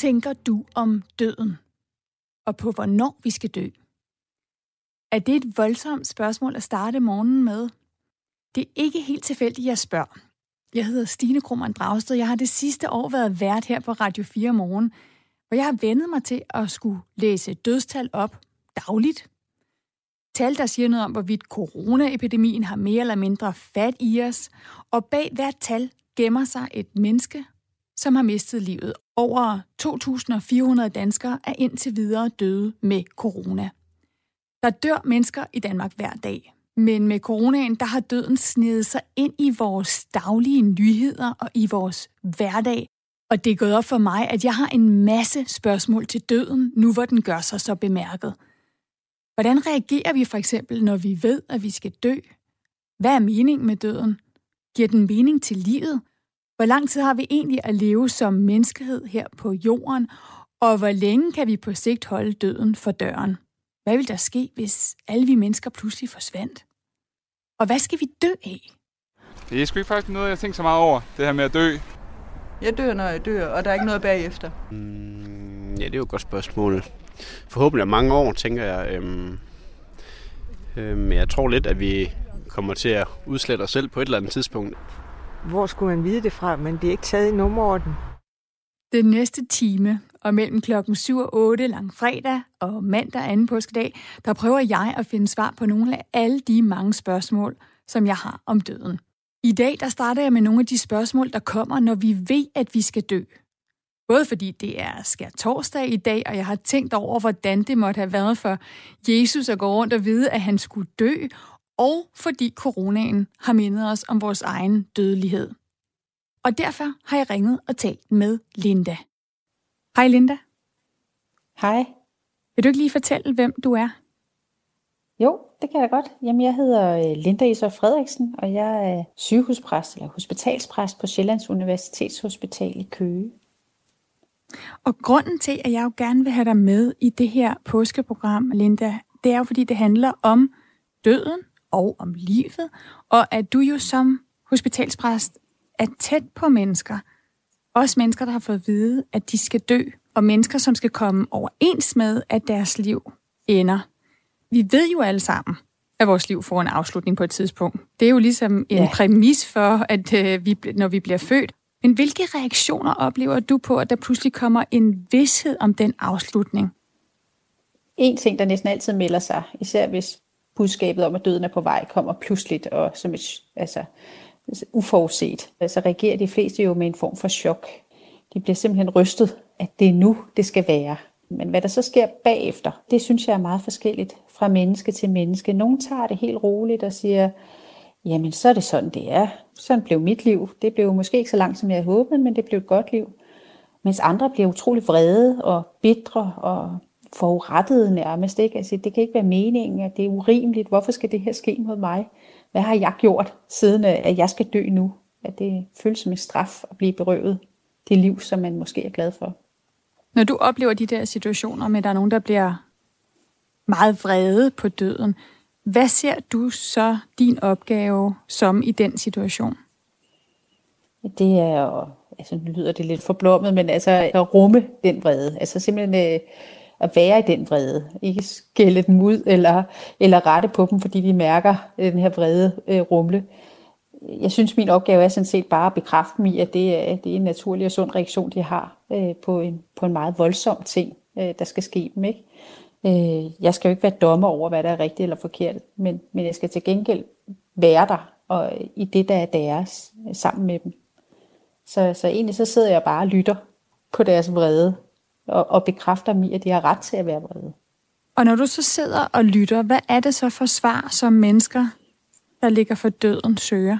tænker du om døden? Og på hvornår vi skal dø? Er det et voldsomt spørgsmål at starte morgenen med? Det er ikke helt tilfældigt, jeg spørger. Jeg hedder Stine Krummernd Dragsted. Jeg har det sidste år været vært her på Radio 4 morgen, hvor jeg har vendet mig til at skulle læse dødstal op dagligt. Tal, der siger noget om, hvorvidt coronaepidemien har mere eller mindre fat i os. Og bag hvert tal gemmer sig et menneske, som har mistet livet. Over 2.400 danskere er indtil videre døde med corona. Der dør mennesker i Danmark hver dag. Men med coronaen, der har døden snedet sig ind i vores daglige nyheder og i vores hverdag. Og det er gået op for mig, at jeg har en masse spørgsmål til døden, nu hvor den gør sig så bemærket. Hvordan reagerer vi for eksempel, når vi ved, at vi skal dø? Hvad er meningen med døden? Giver den mening til livet? Hvor lang tid har vi egentlig at leve som menneskehed her på jorden? Og hvor længe kan vi på sigt holde døden for døren? Hvad vil der ske, hvis alle vi mennesker pludselig forsvandt? Og hvad skal vi dø af? Det er sgu ikke faktisk noget, jeg tænker så meget over, det her med at dø. Jeg dør, når jeg dør, og der er ikke noget bagefter. Mm, ja, det er jo et godt spørgsmål. Forhåbentlig mange år, tænker jeg. Øhm, øhm, jeg tror lidt, at vi kommer til at udslette os selv på et eller andet tidspunkt. Hvor skulle man vide det fra, men det er ikke taget i nummerorden. Den næste time, og mellem klokken 7 og 8 lang fredag og mandag anden påskedag, der prøver jeg at finde svar på nogle af alle de mange spørgsmål, som jeg har om døden. I dag der starter jeg med nogle af de spørgsmål, der kommer, når vi ved, at vi skal dø. Både fordi det er skær torsdag i dag, og jeg har tænkt over, hvordan det måtte have været for Jesus at gå rundt og vide, at han skulle dø, og fordi coronaen har mindet os om vores egen dødelighed. Og derfor har jeg ringet og talt med Linda. Hej Linda. Hej. Vil du ikke lige fortælle, hvem du er? Jo, det kan jeg godt. Jamen, jeg hedder øh, Linda Isor Frederiksen, og jeg er sygehuspræst eller hospitalspræst på Sjællands Universitetshospital i Køge. Og grunden til, at jeg jo gerne vil have dig med i det her påskeprogram, Linda, det er jo, fordi det handler om døden og om livet, og at du jo som hospitalspræst er tæt på mennesker. Også mennesker, der har fået at vide, at de skal dø, og mennesker, som skal komme overens med, at deres liv ender. Vi ved jo alle sammen, at vores liv får en afslutning på et tidspunkt. Det er jo ligesom en ja. præmis for, at øh, vi, når vi bliver født. Men hvilke reaktioner oplever du på, at der pludselig kommer en vidshed om den afslutning? En ting, der næsten altid melder sig, især hvis budskabet om, at døden er på vej, kommer pludseligt og som et, altså, uforudset, så reagerer de fleste jo med en form for chok. De bliver simpelthen rystet, at det er nu, det skal være. Men hvad der så sker bagefter, det synes jeg er meget forskelligt fra menneske til menneske. Nogle tager det helt roligt og siger, jamen så er det sådan, det er. Sådan blev mit liv. Det blev måske ikke så langt, som jeg håbede, men det blev et godt liv. Mens andre bliver utrolig vrede og bitre og forurettede nærmest. Ikke? Altså, det kan ikke være meningen, at det er urimeligt. Hvorfor skal det her ske mod mig? Hvad har jeg gjort, siden at jeg skal dø nu? At det føles som en straf at blive berøvet det liv, som man måske er glad for. Når du oplever de der situationer med, at der er nogen, der bliver meget vrede på døden, hvad ser du så din opgave som i den situation? Det er jo, altså nu lyder det lidt forblommet, men altså at rumme den vrede. Altså simpelthen øh, at være i den vrede. Ikke skælde dem ud eller, eller rette på dem, fordi de mærker øh, den her vrede øh, rumle. Jeg synes, min opgave er sådan set bare at bekræfte dem i, at det er, det er en naturlig og sund reaktion, de har øh, på, en, på en meget voldsom ting, øh, der skal ske dem. Ikke? Øh, jeg skal jo ikke være dommer over, hvad der er rigtigt eller forkert, men, men jeg skal til gengæld være der og øh, i det, der er deres, øh, sammen med dem. Så, så egentlig så sidder jeg bare og lytter på deres vrede, og, og bekræfter dem i, at de har ret til at være vrede. Og når du så sidder og lytter, hvad er det så for svar, som mennesker, der ligger for døden, søger?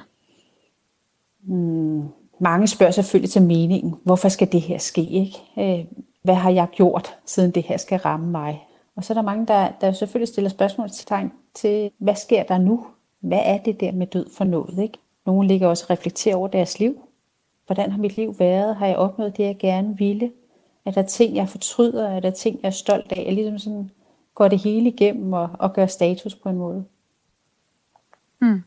Hmm, mange spørger selvfølgelig til meningen. Hvorfor skal det her ske? Ikke? Øh, hvad har jeg gjort, siden det her skal ramme mig? Og så er der mange, der, der selvfølgelig stiller spørgsmål til tegn til, hvad sker der nu? Hvad er det der med død for noget? Ikke? Nogle ligger også og reflekterer over deres liv. Hvordan har mit liv været? Har jeg opnået det, jeg gerne ville? Er der ting, jeg fortryder? Er der ting, jeg er stolt af? Jeg ligesom sådan går det hele igennem og, og gør status på en måde. Mm.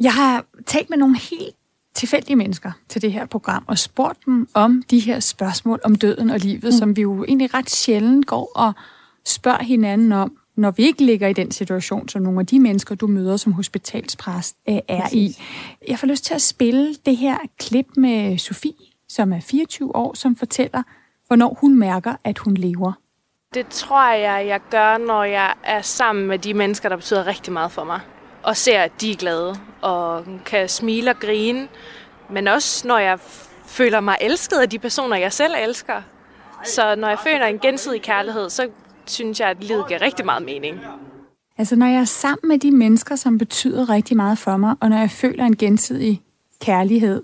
Jeg har talt med nogle helt tilfældige mennesker til det her program og spurgt dem om de her spørgsmål om døden og livet, mm. som vi jo egentlig ret sjældent går og spørger hinanden om, når vi ikke ligger i den situation, som nogle af de mennesker, du møder som hospitalspræst, er Præcis. i. Jeg får lyst til at spille det her klip med Sofie, som er 24 år, som fortæller, hvornår hun mærker, at hun lever. Det tror jeg, jeg gør, når jeg er sammen med de mennesker, der betyder rigtig meget for mig. Og ser, at de er glade og kan smile og grine. Men også når jeg føler mig elsket af de personer, jeg selv elsker. Så når jeg føler en gensidig kærlighed, så synes jeg, at livet giver rigtig meget mening. Altså når jeg er sammen med de mennesker, som betyder rigtig meget for mig, og når jeg føler en gensidig kærlighed.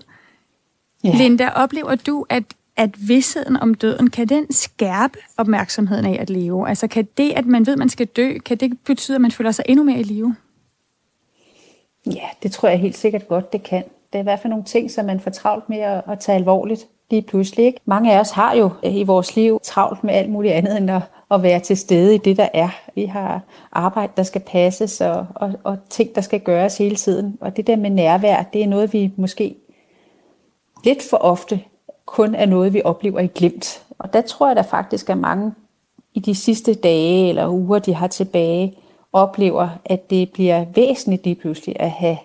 Ja. Linda, oplever du, at, at vidsheden om døden, kan den skærpe opmærksomheden af at leve? Altså kan det, at man ved, at man skal dø, kan det betyde, at man føler sig endnu mere i live? Ja, det tror jeg helt sikkert godt, det kan. Det er i hvert fald nogle ting, som man får travlt med at, at tage alvorligt lige pludselig. Ikke? Mange af os har jo øh, i vores liv travlt med alt muligt andet end at, at være til stede i det, der er. Vi har arbejde, der skal passes, og, og, og ting, der skal gøres hele tiden. Og det der med nærvær, det er noget, vi måske lidt for ofte kun er noget, vi oplever i glimt. Og der tror jeg, der faktisk er mange i de sidste dage eller uger, de har tilbage, oplever, at det bliver væsentligt lige pludselig at have,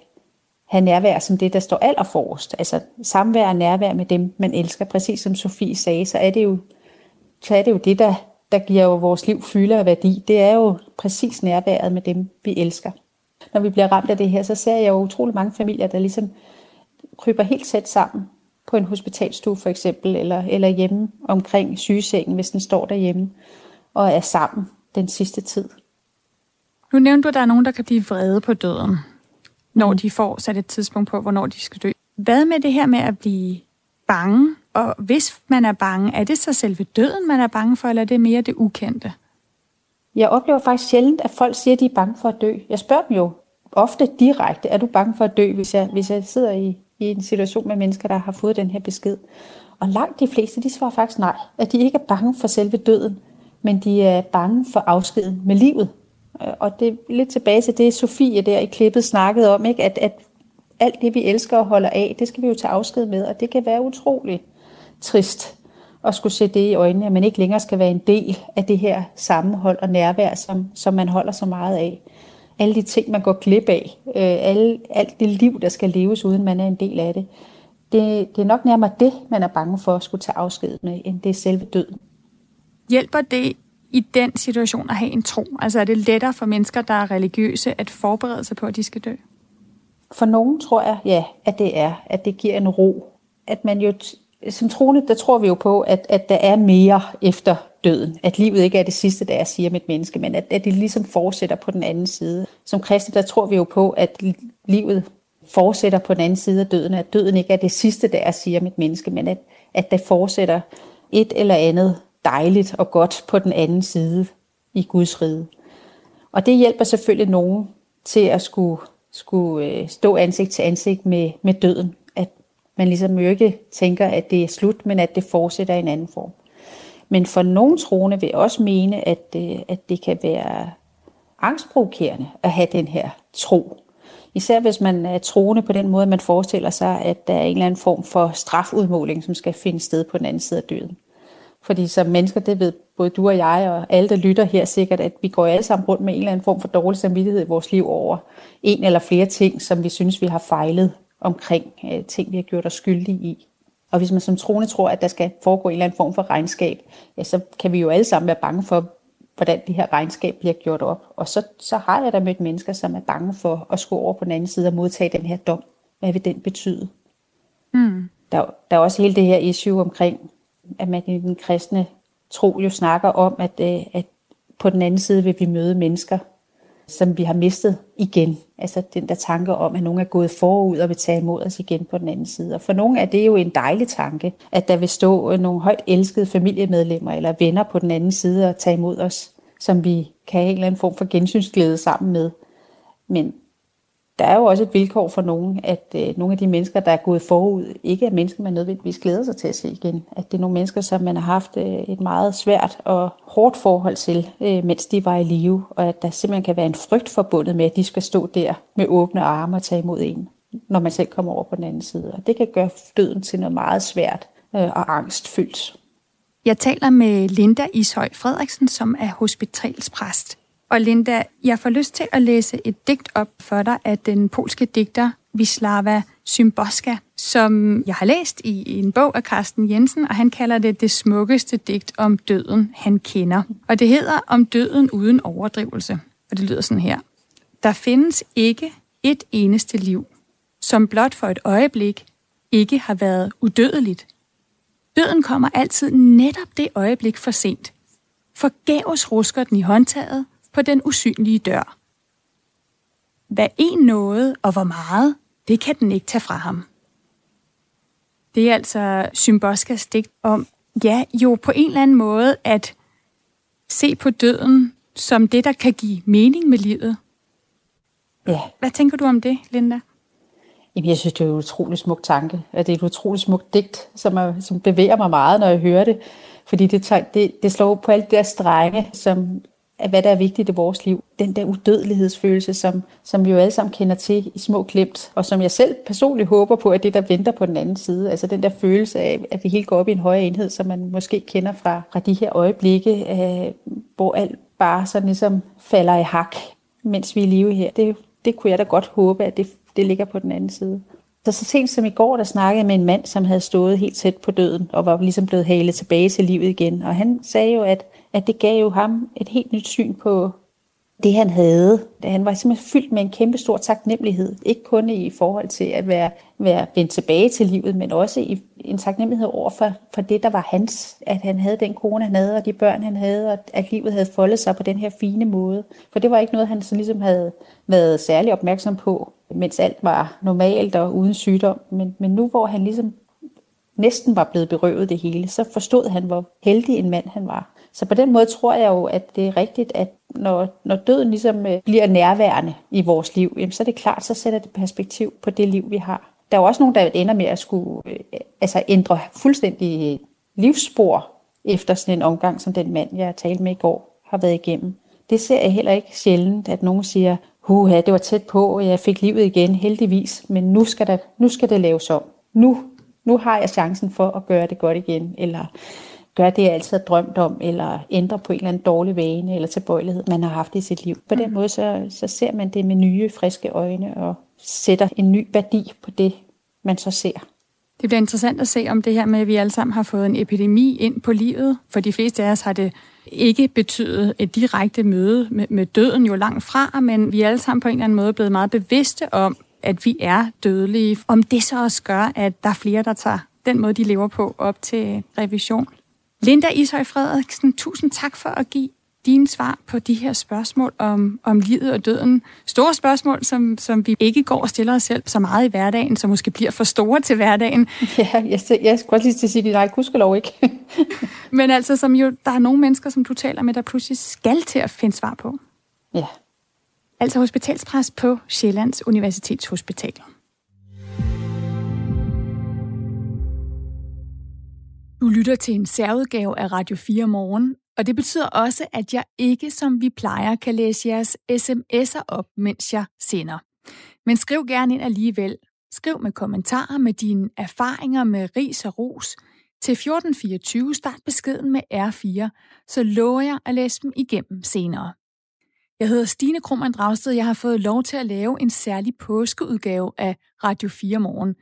have nærvær som det, der står allerforrest. Altså samvær og nærvær med dem, man elsker. Præcis som Sofie sagde, så er det jo, så er det, jo det, der der giver jo vores liv fylde og værdi, det er jo præcis nærværet med dem, vi elsker. Når vi bliver ramt af det her, så ser jeg jo utrolig mange familier, der ligesom kryber helt tæt sammen på en hospitalstue for eksempel, eller, eller hjemme omkring sygesengen, hvis den står derhjemme, og er sammen den sidste tid. Nu nævnte du, at der er nogen, der kan blive vrede på døden, når mm. de får sat et tidspunkt på, hvornår de skal dø. Hvad med det her med at blive bange og hvis man er bange, er det så selve døden, man er bange for, eller er det mere det ukendte? Jeg oplever faktisk sjældent, at folk siger, at de er bange for at dø. Jeg spørger dem jo ofte direkte, er du bange for at dø, hvis jeg, hvis jeg sidder i, i en situation med mennesker, der har fået den her besked. Og langt de fleste, de svarer faktisk nej, at de ikke er bange for selve døden, men de er bange for afskeden med livet. Øh, og det er lidt tilbage til det, Sofie der i klippet snakkede om, ikke? At, at alt det, vi elsker og holder af, det skal vi jo tage afsked med, og det kan være utrolig trist at skulle se det i øjnene, at man ikke længere skal være en del af det her sammenhold og nærvær, som, som man holder så meget af. Alle de ting, man går glip af, øh, alle, alt det liv, der skal leves, uden man er en del af det. det. Det er nok nærmere det, man er bange for at skulle tage afsked med, end det er selve døden. Hjælper det i den situation at have en tro? Altså er det lettere for mennesker, der er religiøse, at forberede sig på, at de skal dø? For nogen tror jeg, ja, at det er, at det giver en ro. At man jo som troende, der tror vi jo på, at, at der er mere efter døden. At livet ikke er det sidste, der er, siger med et menneske, men at, at det ligesom fortsætter på den anden side. Som kristne, der tror vi jo på, at livet fortsætter på den anden side af døden, at døden ikke er det sidste, der er, siger mit menneske, men at, at der fortsætter et eller andet dejligt og godt på den anden side i Guds rige. Og det hjælper selvfølgelig nogen til at skulle, skulle øh, stå ansigt til ansigt med, med døden man ligesom jo ikke tænker, at det er slut, men at det fortsætter i en anden form. Men for nogle troende vil jeg også mene, at, det, at det kan være angstprovokerende at have den her tro. Især hvis man er troende på den måde, man forestiller sig, at der er en eller anden form for strafudmåling, som skal finde sted på den anden side af døden. Fordi som mennesker, det ved både du og jeg og alle, der lytter her sikkert, at vi går alle sammen rundt med en eller anden form for dårlig samvittighed i vores liv over en eller flere ting, som vi synes, vi har fejlet omkring øh, ting, vi har gjort os skyldige i. Og hvis man som troende tror, at der skal foregå en eller anden form for regnskab, ja, så kan vi jo alle sammen være bange for, hvordan det her regnskab bliver gjort op. Og så, så har jeg da mødt mennesker, som er bange for at skulle over på den anden side og modtage den her dom. Hvad vil den betyde? Mm. Der, der er også hele det her issue omkring, at man i den kristne tro jo snakker om, at, øh, at på den anden side vil vi møde mennesker, som vi har mistet igen. Altså den der tanke om, at nogen er gået forud og vil tage imod os igen på den anden side. Og for nogle er det jo en dejlig tanke, at der vil stå nogle højt elskede familiemedlemmer eller venner på den anden side og tage imod os, som vi kan have en eller anden form for gensynsglæde sammen med. Men der er jo også et vilkår for nogen, at øh, nogle af de mennesker, der er gået forud, ikke er mennesker, man nødvendigvis glæder sig til at se igen. At det er nogle mennesker, som man har haft øh, et meget svært og hårdt forhold til, øh, mens de var i live, og at der simpelthen kan være en frygt forbundet med, at de skal stå der med åbne arme og tage imod en. når man selv kommer over på den anden side. Og det kan gøre døden til noget meget svært øh, og angstfyldt. Jeg taler med Linda Ishøj Frederiksen, som er hospitalspræst. Og Linda, jeg får lyst til at læse et digt op for dig af den polske digter Wisława Szymborska, som jeg har læst i en bog af Carsten Jensen, og han kalder det det smukkeste digt om døden, han kender. Og det hedder Om døden uden overdrivelse. Og det lyder sådan her. Der findes ikke et eneste liv, som blot for et øjeblik ikke har været udødeligt. Døden kommer altid netop det øjeblik for sent. Forgæves rusker den i håndtaget på den usynlige dør. Hvad en nåede og hvor meget, det kan den ikke tage fra ham. Det er altså Symboskas digt om, ja, jo på en eller anden måde at se på døden som det, der kan give mening med livet. Ja. Hvad tænker du om det, Linda? Jamen, jeg synes, det er en utrolig smuk tanke. At det er et utroligt smukt digt, som, er, som bevæger mig meget, når jeg hører det. Fordi det, det, det slår på alt det der strenge, som af hvad der er vigtigt i vores liv. Den der udødelighedsfølelse, som, som vi jo alle sammen kender til i små klemt, og som jeg selv personligt håber på, at det, der venter på den anden side, altså den der følelse af, at vi helt går op i en højere enhed, som man måske kender fra, fra de her øjeblikke, øh, hvor alt bare sådan ligesom falder i hak, mens vi er i live her. Det, det kunne jeg da godt håbe, at det, det ligger på den anden side. Så så sent som i går, der snakkede jeg med en mand, som havde stået helt tæt på døden, og var ligesom blevet halet tilbage til livet igen. Og han sagde jo, at at det gav jo ham et helt nyt syn på det, han havde. Han var simpelthen fyldt med en kæmpe stor taknemmelighed. Ikke kun i forhold til at være, være vendt tilbage til livet, men også i en taknemmelighed over for, for det, der var hans. At han havde den kone, han havde, og de børn, han havde, og at livet havde foldet sig på den her fine måde. For det var ikke noget, han så ligesom havde været særlig opmærksom på, mens alt var normalt og uden sygdom. Men, men nu, hvor han ligesom næsten var blevet berøvet det hele, så forstod han, hvor heldig en mand han var. Så på den måde tror jeg jo, at det er rigtigt, at når, når døden ligesom øh, bliver nærværende i vores liv, jamen, så er det klart, så sætter det perspektiv på det liv, vi har. Der er jo også nogen, der ender med at skulle øh, altså ændre fuldstændig øh, livsspor efter sådan en omgang, som den mand, jeg talte med i går, har været igennem. Det ser jeg heller ikke sjældent, at nogen siger, Huha, det var tæt på, og jeg fik livet igen, heldigvis, men nu skal, der, nu skal det laves om. Nu, nu har jeg chancen for at gøre det godt igen, eller gøre det, jeg altid har drømt om, eller ændre på en eller anden dårlig vane eller tilbøjelighed, man har haft i sit liv. På den mm. måde, så, så ser man det med nye, friske øjne og sætter en ny værdi på det, man så ser. Det bliver interessant at se om det her med, at vi alle sammen har fået en epidemi ind på livet. For de fleste af os har det ikke betydet et direkte møde med, med døden jo langt fra, men vi er alle sammen på en eller anden måde blevet meget bevidste om, at vi er dødelige. Om det så også gør, at der er flere, der tager den måde, de lever på, op til revision. Linda Ishøj Frederiksen, tusind tak for at give dine svar på de her spørgsmål om, om livet og døden. Store spørgsmål, som, som vi ikke går og stiller os selv så meget i hverdagen, som måske bliver for store til hverdagen. Ja, jeg, jeg skulle også lige til at sige, nej, lov ikke. Men altså, som jo, der er nogle mennesker, som du taler med, der pludselig skal til at finde svar på. Ja. Altså hospitalspræst på Sjællands Universitetshospital. Du lytter til en særudgave af Radio 4 Morgen, og det betyder også, at jeg ikke, som vi plejer, kan læse jeres sms'er op, mens jeg sender. Men skriv gerne ind alligevel. Skriv med kommentarer med dine erfaringer med ris og ros. Til 1424 start beskeden med R4, så lover jeg at læse dem igennem senere. Jeg hedder Stine Krummernd Dragsted. Jeg har fået lov til at lave en særlig påskeudgave af Radio 4 Morgen,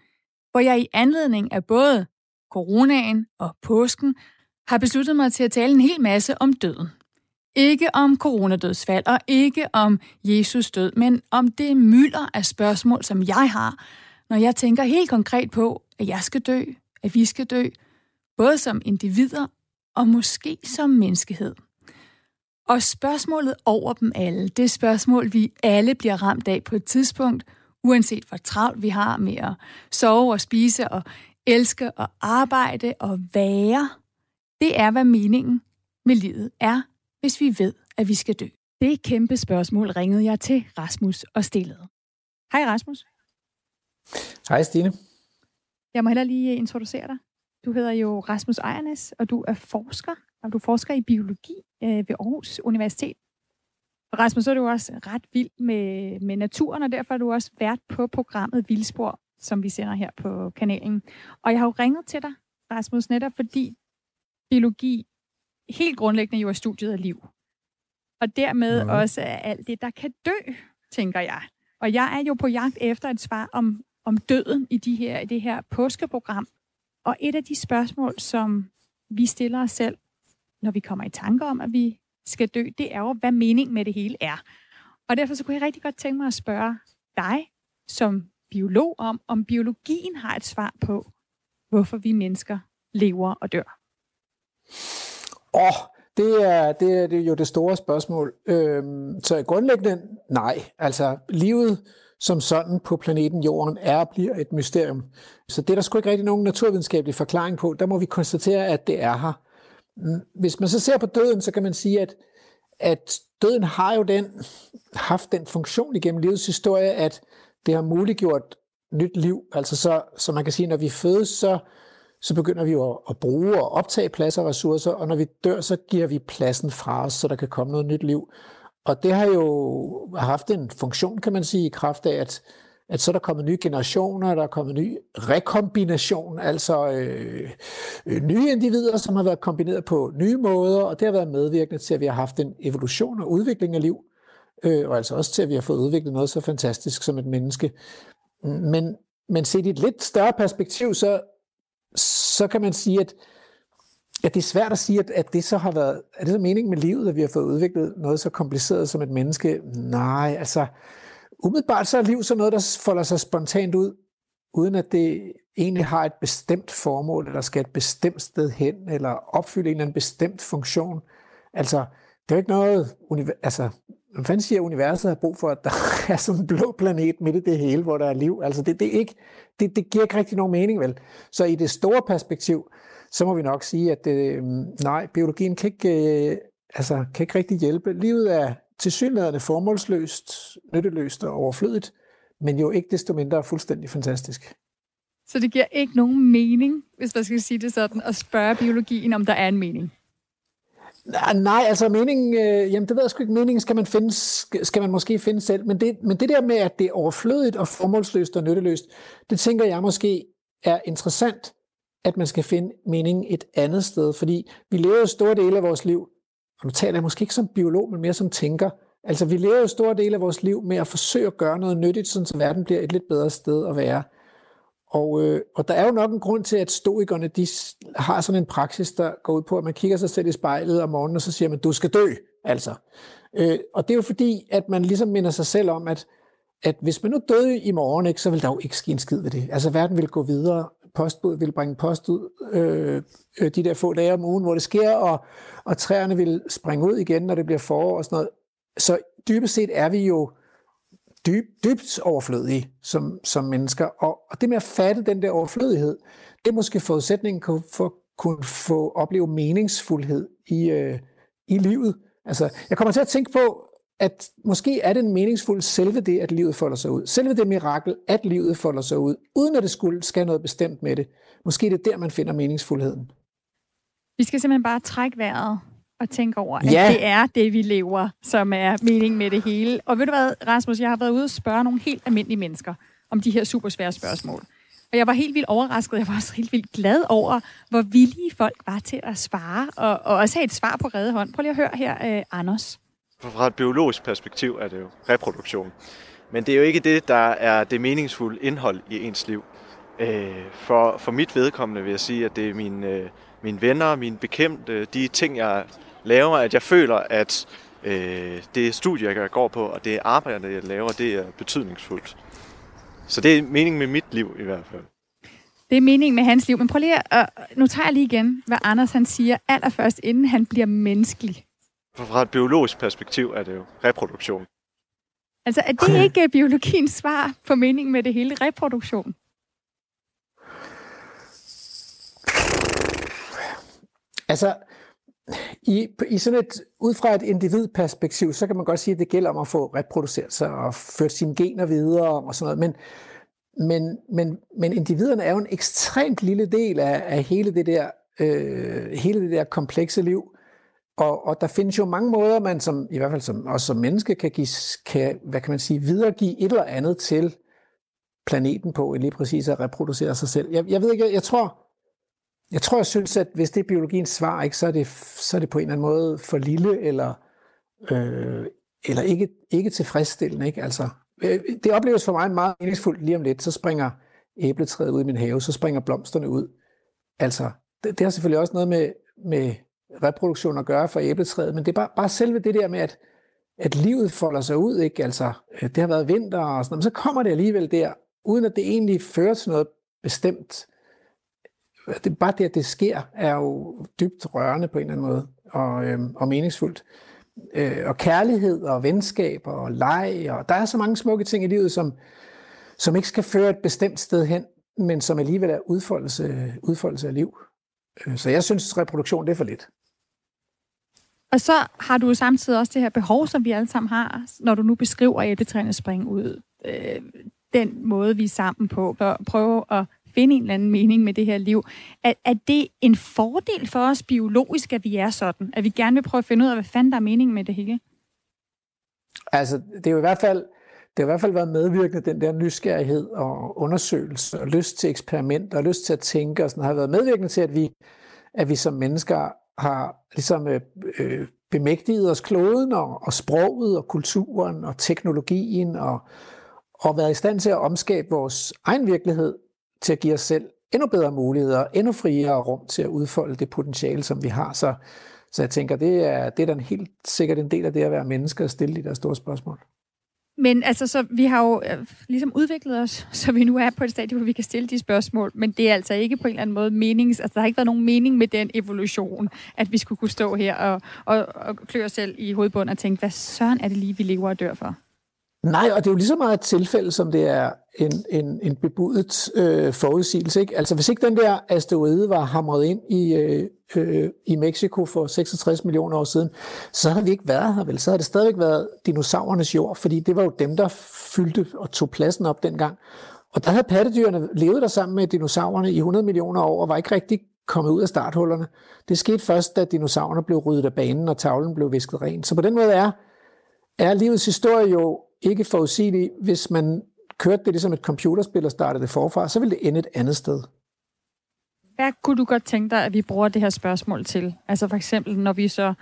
hvor jeg i anledning af både coronaen og påsken, har besluttet mig til at tale en hel masse om døden. Ikke om coronadødsfald og ikke om Jesus død, men om det mylder af spørgsmål, som jeg har, når jeg tænker helt konkret på, at jeg skal dø, at vi skal dø, både som individer og måske som menneskehed. Og spørgsmålet over dem alle, det spørgsmål, vi alle bliver ramt af på et tidspunkt, uanset hvor travlt vi har med at sove og spise og elske og arbejde og være, det er, hvad meningen med livet er, hvis vi ved, at vi skal dø. Det kæmpe spørgsmål ringede jeg til Rasmus og stillede. Hej Rasmus. Hej Stine. Jeg må heller lige introducere dig. Du hedder jo Rasmus Ejernes, og du er forsker, og du forsker i biologi øh, ved Aarhus Universitet. Rasmus, så er du også ret vild med, med naturen, og derfor er du også vært på programmet Vildspor, som vi sender her på kanalen. Og jeg har jo ringet til dig, Rasmus, netop fordi biologi helt grundlæggende jo er studiet af liv. Og dermed mm. også af alt det, der kan dø, tænker jeg. Og jeg er jo på jagt efter et svar om, om døden i, de her, i det her påskeprogram. Og et af de spørgsmål, som vi stiller os selv, når vi kommer i tanke om, at vi skal dø, det er jo, hvad mening med det hele er. Og derfor så kunne jeg rigtig godt tænke mig at spørge dig som biolog om, om biologien har et svar på, hvorfor vi mennesker lever og dør. Åh, oh, det er, det er det er jo det store spørgsmål. Øhm, så grundlæggende nej. Altså livet som sådan på planeten Jorden er og bliver et mysterium. Så det er der sgu ikke rigtig nogen naturvidenskabelig forklaring på. Der må vi konstatere, at det er her. Mm, hvis man så ser på døden, så kan man sige, at, at døden har jo den, haft den funktion igennem livets historie, at det har muliggjort nyt liv. Altså så, så man kan sige, når vi fødes, så, så begynder vi jo at, at bruge og optage plads og ressourcer, og når vi dør, så giver vi pladsen fra os, så der kan komme noget nyt liv. Og det har jo haft en funktion, kan man sige, i kraft af, at, at så er der kommet nye generationer, der er kommet ny rekombination, altså øh, øh, nye individer, som har været kombineret på nye måder, og det har været medvirkende til, at vi har haft en evolution og udvikling af liv, øh, og altså også til, at vi har fået udviklet noget så fantastisk som et menneske. Men, men set i et lidt større perspektiv, så, så kan man sige, at at det er svært at sige, at, at det så har været... Er det så meningen med livet, at vi har fået udviklet noget så kompliceret som et menneske? Nej, altså... Umiddelbart så er liv så noget, der folder sig spontant ud, uden at det egentlig har et bestemt formål, eller skal et bestemt sted hen, eller opfylde en eller anden bestemt funktion. Altså, det er jo ikke noget... Altså, man fanden siger, at universet har brug for, at der er sådan en blå planet midt i det hele, hvor der er liv. Altså, det, det, er ikke, det, det giver ikke rigtig nogen mening, vel? Så i det store perspektiv, så må vi nok sige, at øh, nej, biologien kan ikke, øh, altså, kan ikke rigtig hjælpe. Livet er tilsyneladende formålsløst, nytteløst og overflødigt, men jo ikke desto mindre fuldstændig fantastisk. Så det giver ikke nogen mening, hvis man skal sige det sådan, at spørge biologien, om der er en mening? Ah, nej, altså meningen, øh, jamen det ved jeg sgu ikke, meningen skal man, finde, skal man måske finde selv, men det, men det der med, at det er overflødigt og formålsløst og nytteløst, det tænker jeg måske er interessant, at man skal finde mening et andet sted, fordi vi lever jo store dele af vores liv, og nu taler jeg måske ikke som biolog, men mere som tænker, altså vi lever jo store dele af vores liv med at forsøge at gøre noget nyttigt, sådan så verden bliver et lidt bedre sted at være. Og, øh, og der er jo nok en grund til, at stoikerne de har sådan en praksis, der går ud på, at man kigger sig selv i spejlet om morgenen, og så siger man, du skal dø, altså. Øh, og det er jo fordi, at man ligesom minder sig selv om, at, at hvis man nu døde i morgen, ikke, så vil der jo ikke ske en skid ved det. Altså verden vil gå videre, postbud vil bringe post ud øh, øh, de der få dage om ugen, hvor det sker, og, og træerne vil springe ud igen, når det bliver forår og sådan noget. Så dybest set er vi jo dyb, dybt overflødige som, som mennesker, og, og det med at fatte den der overflødighed, det er måske forudsætningen for at kunne få opleve meningsfuldhed i, øh, i livet. Altså, jeg kommer til at tænke på, at måske er det en meningsfuld selve det, at livet folder sig ud. Selve det mirakel, at livet folder sig ud, uden at det skulle skal noget bestemt med det. Måske er det der, man finder meningsfuldheden. Vi skal simpelthen bare trække vejret og tænke over, at ja. det er det, vi lever, som er meningen med det hele. Og ved du hvad, Rasmus, jeg har været ude og spørge nogle helt almindelige mennesker om de her super svære spørgsmål. Og jeg var helt vildt overrasket. Jeg var også helt vildt glad over, hvor villige folk var til at svare, og, og også have et svar på redde hånd. Prøv lige at høre her, uh, Anders. Fra et biologisk perspektiv er det jo reproduktion. Men det er jo ikke det, der er det meningsfulde indhold i ens liv. Øh, for, for mit vedkommende vil jeg sige, at det er mine, øh, mine venner, mine bekendte, de ting, jeg laver, at jeg føler, at øh, det studie, jeg går på, og det arbejde, jeg laver, det er betydningsfuldt. Så det er meningen med mit liv i hvert fald. Det er meningen med hans liv. Men prøv lige at, nu tager jeg lige igen, hvad Anders han siger allerførst, inden han bliver menneskelig. Fra et biologisk perspektiv er det jo reproduktion. Altså, er det ikke biologiens svar på meningen med det hele reproduktion? Altså, i, i sådan et, ud fra et individperspektiv, så kan man godt sige, at det gælder om at få reproduceret sig og ført sine gener videre og sådan noget. Men, men, men, men individerne er jo en ekstremt lille del af, af hele, det der, øh, hele det der komplekse liv. Og, og der findes jo mange måder, man som, i hvert fald som, også som menneske kan, give, kan, hvad kan man sige, videregive et eller andet til planeten på, end lige præcis at reproducere sig selv. Jeg, jeg ved ikke, jeg, jeg tror, jeg tror, jeg synes, at hvis det er biologiens svar, ikke, så, er det, så er det på en eller anden måde for lille, eller, øh, eller ikke, ikke tilfredsstillende. Ikke? Altså, øh, det opleves for mig meget meningsfuldt lige om lidt. Så springer æbletræet ud i min have, så springer blomsterne ud. Altså, det, det har selvfølgelig også noget med, med reproduktion at gøre for æbletræet, men det er bare, bare selve det der med, at, at livet folder sig ud, ikke? Altså, øh, det har været vinter og sådan noget, men så kommer det alligevel der, uden at det egentlig fører til noget bestemt. Det, bare det, at det sker, er jo dybt rørende på en eller anden måde, og, øh, og meningsfuldt. Øh, og kærlighed og venskab og leg, og der er så mange smukke ting i livet, som, som ikke skal føre et bestemt sted hen, men som alligevel er udfoldelse, udfoldelse af liv. Øh, så jeg synes, reproduktion det er for lidt. Og så har du samtidig også det her behov, som vi alle sammen har, når du nu beskriver æbletræerne springe ud. Øh, den måde, vi er sammen på, at prøve at finde en eller anden mening med det her liv. Er, er det en fordel for os biologisk, at vi er sådan? At vi gerne vil prøve at finde ud af, hvad fanden der er mening med det hele? Altså, det er jo i hvert fald, det har i hvert fald været medvirkende, den der nysgerrighed og undersøgelse og lyst til eksperimenter og lyst til at tænke og sådan, har været medvirkende til, at vi, at vi som mennesker har ligesom øh, øh, bemægtiget os kloden og, og sproget og kulturen og teknologien og, og været i stand til at omskabe vores egen virkelighed til at give os selv endnu bedre muligheder, endnu friere rum til at udfolde det potentiale, som vi har. Så, så jeg tænker, det er, det er da helt sikkert en del af det at være menneske og stille de der store spørgsmål. Men altså, så vi har jo øh, ligesom udviklet os, så vi nu er på et stadie, hvor vi kan stille de spørgsmål, men det er altså ikke på en eller anden måde menings... Altså, der har ikke været nogen mening med den evolution, at vi skulle kunne stå her og, og, og klø os selv i hovedbunden og tænke, hvad søren er det lige, vi lever og dør for? Nej, og det er jo lige så meget et tilfælde, som det er en, en, en bebudet øh, forudsigelse. Ikke? Altså hvis ikke den der asteroide var hamret ind i, øh, øh, i Mexico for 66 millioner år siden, så havde vi ikke været her vel. Så havde det stadigvæk været dinosaurernes jord, fordi det var jo dem, der fyldte og tog pladsen op dengang. Og der havde pattedyrene levet der sammen med dinosaurerne i 100 millioner år, og var ikke rigtig kommet ud af starthullerne. Det skete først, da dinosaurerne blev ryddet af banen, og tavlen blev visket ren. Så på den måde er, er livets historie jo ikke forudsigelig. Hvis man kørte det ligesom et computerspil og startede det forfra, så ville det ende et andet sted. Hvad kunne du godt tænke dig, at vi bruger det her spørgsmål til? Altså for eksempel, når vi så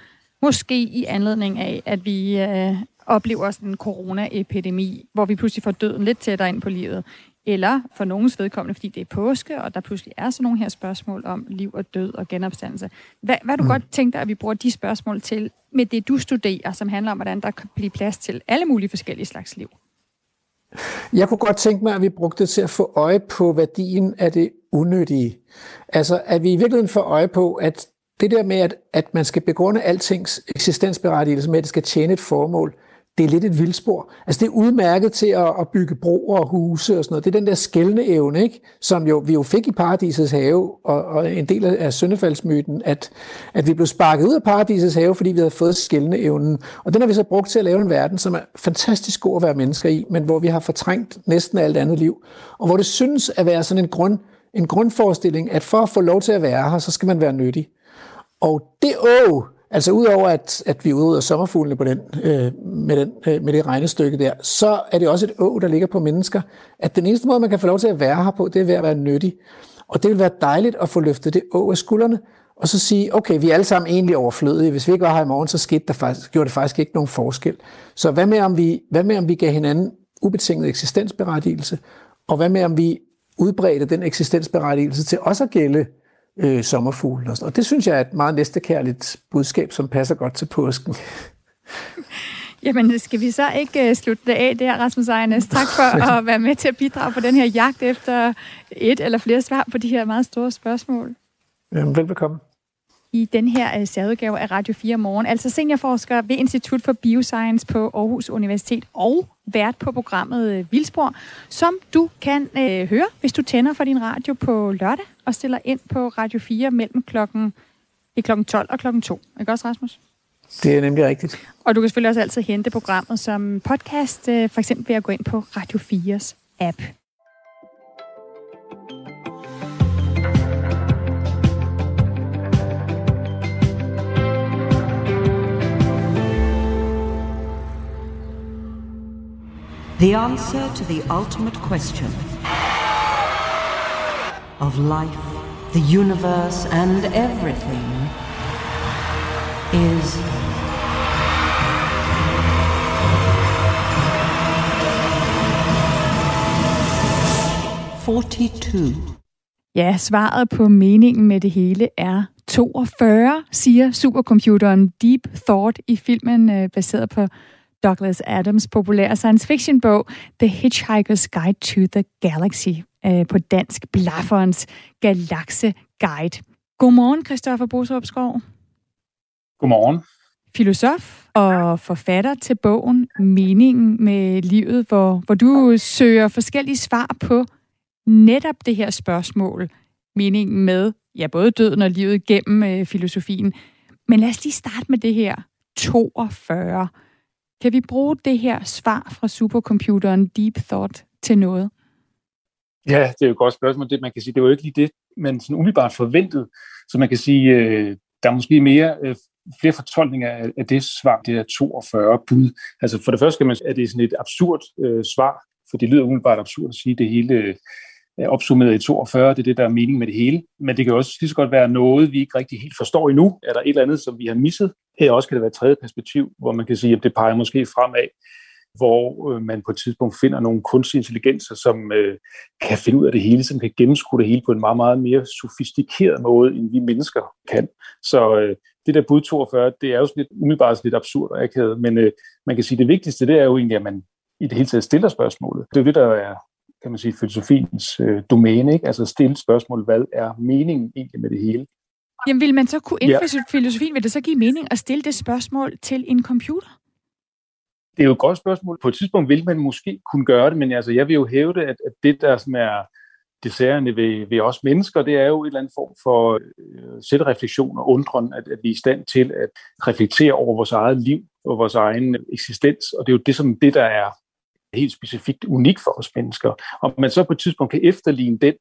måske i anledning af, at vi øh, oplever sådan en coronaepidemi, hvor vi pludselig får døden lidt tættere ind på livet, eller for nogens vedkommende, fordi det er påske, og der pludselig er sådan nogle her spørgsmål om liv og død og genopstandelse. Hvad, hvad du mm. godt tænke dig, at vi bruger de spørgsmål til med det, du studerer, som handler om, hvordan der kan blive plads til alle mulige forskellige slags liv? Jeg kunne godt tænke mig, at vi brugte det til at få øje på værdien af det unødige. Altså, at vi i virkeligheden får øje på, at det der med, at, at man skal begrunde altings eksistensberettigelse med, at det skal tjene et formål, det er lidt et vildspor. Altså det er udmærket til at, at bygge broer og huse og sådan noget. Det er den der skældende evne, ikke? som jo, vi jo fik i paradisets have, og, og en del af syndefaldsmyten, at, at vi blev sparket ud af paradisets have, fordi vi havde fået skældende evnen. Og den har vi så brugt til at lave en verden, som er fantastisk god at være mennesker i, men hvor vi har fortrængt næsten alt andet liv. Og hvor det synes at være sådan en, grund, en grundforestilling, at for at få lov til at være her, så skal man være nyttig. Og det å, Altså udover at, at vi udrydder ude sommerfuglene på den, øh, med, den, øh, med det regnestykke der, så er det også et å, der ligger på mennesker, at den eneste måde, man kan få lov til at være her på, det er ved at være nyttig. Og det vil være dejligt at få løftet det å af skuldrene, og så sige, okay, vi er alle sammen egentlig overflødige. Hvis vi ikke var her i morgen, så skete der faktisk, gjorde det faktisk ikke nogen forskel. Så hvad med, om vi, hvad med, om vi gav hinanden ubetinget eksistensberettigelse, og hvad med, om vi udbredte den eksistensberettigelse til også at gælde øh, sommerfuglen. Og, og det synes jeg er et meget næstekærligt budskab, som passer godt til påsken. Jamen, skal vi så ikke uh, slutte det af der, Rasmus Ejernes? Tak for at være med til at bidrage på den her jagt efter et eller flere svar på de her meget store spørgsmål. Jamen, velbekomme i den her uh, særudgave af Radio 4 Morgen. Altså seniorforsker ved Institut for Bioscience på Aarhus Universitet og vært på programmet uh, Vildspor, som du kan uh, høre, hvis du tænder for din radio på lørdag og stiller ind på Radio 4 mellem klokken, i klokken 12 og klokken 2. Ikke også, Rasmus? Det er nemlig rigtigt. Og du kan selvfølgelig også altid hente programmet som podcast, for eksempel ved at gå ind på Radio 4's app. The answer to the ultimate question of life, the universe, and everything is forty-two. Ja, svaret på meningen med det hele er 42, siger supercomputeren Deep Thought i filmen øh, baseret på Douglas Adams' populære science fiction bog The Hitchhiker's Guide to the Galaxy øh, på dansk Blafferens Galaxe Guide. Godmorgen, Christoffer Bosrup Skov. Godmorgen. Filosof og forfatter til bogen Meningen med livet, hvor, hvor du søger forskellige svar på netop det her spørgsmål. Meningen med ja, både døden og livet gennem øh, filosofien. Men lad os lige starte med det her 42. Kan vi bruge det her svar fra supercomputeren Deep Thought til noget? Ja, det er jo et godt spørgsmål. Det, man kan sige, det var jo ikke lige det, man sådan umiddelbart forventede. Så man kan sige, øh, der er måske mere, øh, flere fortolkninger af, af det svar, det er 42 bud. Altså for det første kan man at det er sådan et absurd øh, svar, for det lyder umiddelbart absurd at sige, det hele øh, Øh, opsummeret i 42, det er det, der er mening med det hele. Men det kan også lige så godt være noget, vi ikke rigtig helt forstår endnu. Er der et eller andet, som vi har misset? Her også kan det være et tredje perspektiv, hvor man kan sige, at det peger måske fremad, hvor øh, man på et tidspunkt finder nogle kunstige intelligenser, som øh, kan finde ud af det hele, som kan gennemskue det hele på en meget, meget mere sofistikeret måde, end vi mennesker kan. Så øh, det der bud 42, det er jo sådan lidt, umiddelbart lidt absurd og akavet, men øh, man kan sige, at det vigtigste, det er jo egentlig, at man i det hele taget stiller spørgsmålet. Det er jo det, der er kan man sige, filosofiens øh, domæne, ikke? altså stille spørgsmål, hvad er meningen egentlig med det hele? Jamen vil man så kunne inden for ja. filosofien, vil det så give mening at stille det spørgsmål til en computer? Det er jo et godt spørgsmål. På et tidspunkt vil man måske kunne gøre det, men altså, jeg vil jo hæve det, at, at det, der som er desserterne ved, ved os mennesker, det er jo et eller andet form for øh, selvreflektion og undren, at, at vi er i stand til at reflektere over vores eget liv og vores egen eksistens, og det er jo det, som det, der er helt specifikt unik for os mennesker. Om man så på et tidspunkt kan efterligne den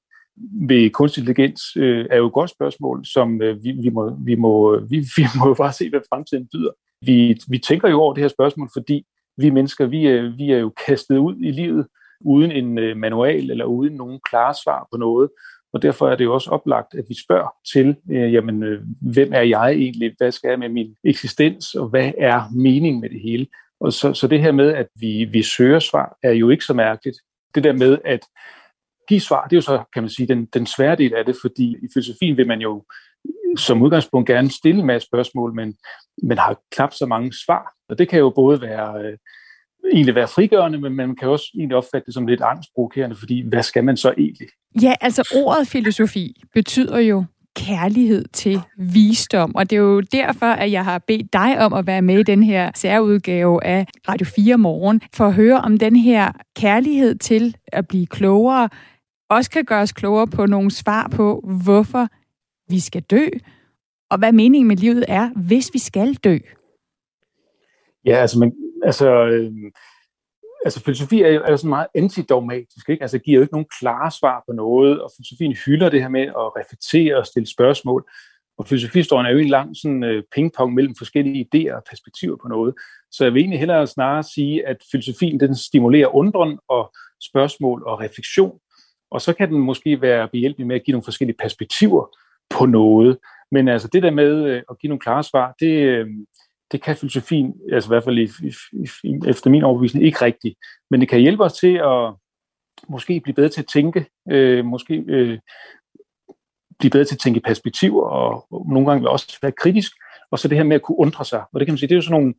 ved kunstig intelligens, øh, er jo et godt spørgsmål, som øh, vi, vi, må, vi, må, vi, vi må bare se, hvad fremtiden byder. Vi, vi tænker jo over det her spørgsmål, fordi vi mennesker, vi er, vi er jo kastet ud i livet uden en øh, manual eller uden nogen klare svar på noget. Og derfor er det jo også oplagt, at vi spørger til, øh, jamen, øh, hvem er jeg egentlig? Hvad skal jeg med min eksistens? Og hvad er meningen med det hele? Og så, så det her med, at vi, vi søger svar, er jo ikke så mærkeligt. Det der med at give svar, det er jo så, kan man sige, den, den svære del af det, fordi i filosofien vil man jo som udgangspunkt gerne stille en masse spørgsmål, men man har knap så mange svar. Og det kan jo både være øh, egentlig være frigørende, men man kan også egentlig opfatte det som lidt angstprovokerende, fordi hvad skal man så egentlig? Ja, altså ordet filosofi betyder jo kærlighed til visdom. Og det er jo derfor, at jeg har bedt dig om at være med i den her særudgave af Radio 4 Morgen, for at høre om den her kærlighed til at blive klogere, også kan gøre os klogere på nogle svar på, hvorfor vi skal dø, og hvad meningen med livet er, hvis vi skal dø. Ja, altså, man, altså øh, altså filosofi er jo, er jo sådan meget antidogmatisk, ikke? Altså giver jo ikke nogen klare svar på noget, og filosofien hylder det her med at reflektere og stille spørgsmål. Og filosofihistorien er jo en lang sådan, øh, pingpong mellem forskellige idéer og perspektiver på noget. Så jeg vil egentlig hellere snarere sige, at filosofien den stimulerer undren og spørgsmål og refleksion. Og så kan den måske være behjælpelig med at give nogle forskellige perspektiver på noget. Men altså det der med øh, at give nogle klare svar, det, øh, det kan filosofien, altså i hvert fald i, i, i, efter min overbevisning, ikke rigtigt. Men det kan hjælpe os til at måske blive bedre til at tænke, øh, måske øh, blive bedre til at tænke perspektiver, og, og nogle gange også være kritisk, og så det her med at kunne undre sig. Og det kan man sige, det er jo sådan nogle,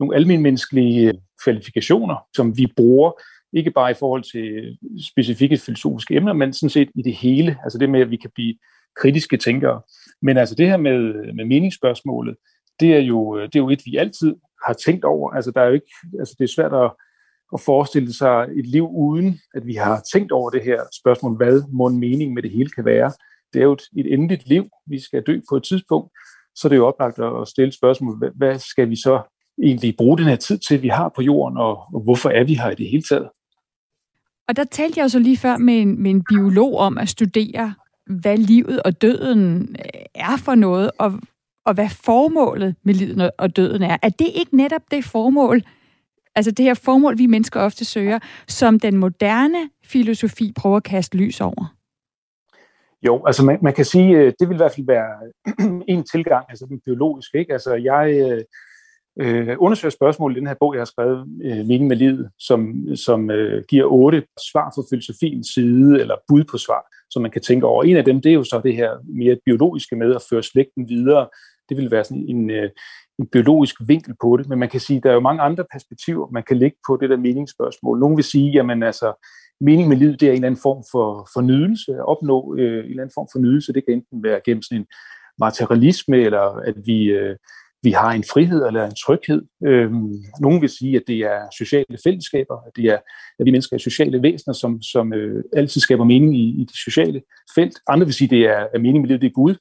nogle almindelige øh, kvalifikationer, som vi bruger, ikke bare i forhold til øh, specifikke filosofiske emner, men sådan set i det hele. Altså det med, at vi kan blive kritiske tænkere. Men altså det her med, øh, med meningsspørgsmålet, det er jo, øh, det er jo et, vi altid har tænkt over. Altså, der er jo ikke, altså, det er svært at, at forestille sig et liv uden, at vi har tænkt over det her spørgsmål, hvad må en mening med det hele kan være. Det er jo et, et endeligt liv, vi skal dø på et tidspunkt, så det er jo oplagt at stille spørgsmål, hvad, hvad skal vi så egentlig bruge den her tid til, vi har på jorden, og, og hvorfor er vi her i det hele taget? Og der talte jeg jo så lige før med en, med en biolog om at studere, hvad livet og døden er for noget, og og hvad formålet med livet og døden er. Er det ikke netop det formål, Altså det her formål, vi mennesker ofte søger, som den moderne filosofi prøver at kaste lys over? Jo, altså man, man kan sige, øh, det vil i hvert fald være en tilgang, altså den biologiske. Ikke? Altså jeg øh, øh undersøger spørgsmålet i den her bog, jeg har skrevet, øh, Mening med livet, som, som øh, giver otte svar fra filosofiens side, eller bud på svar, som man kan tænke over. En af dem, det er jo så det her mere biologiske med at føre slægten videre. Det vil være sådan en, øh, en biologisk vinkel på det, men man kan sige, at der er jo mange andre perspektiver, man kan lægge på det der meningsspørgsmål. Nogle vil sige, jamen altså, mening med livet, det er en eller anden form for fornydelse, at opnå øh, en eller anden form for nydelse. Det kan enten være gennem sådan en materialisme, eller at vi, øh, vi har en frihed eller en tryghed. Øhm, nogle vil sige, at det er sociale fællesskaber, at, det er, at vi mennesker er sociale væsener, som, som øh, altid skaber mening i, i det sociale felt. Andre vil sige, at det er, at mening med livet det er Gud.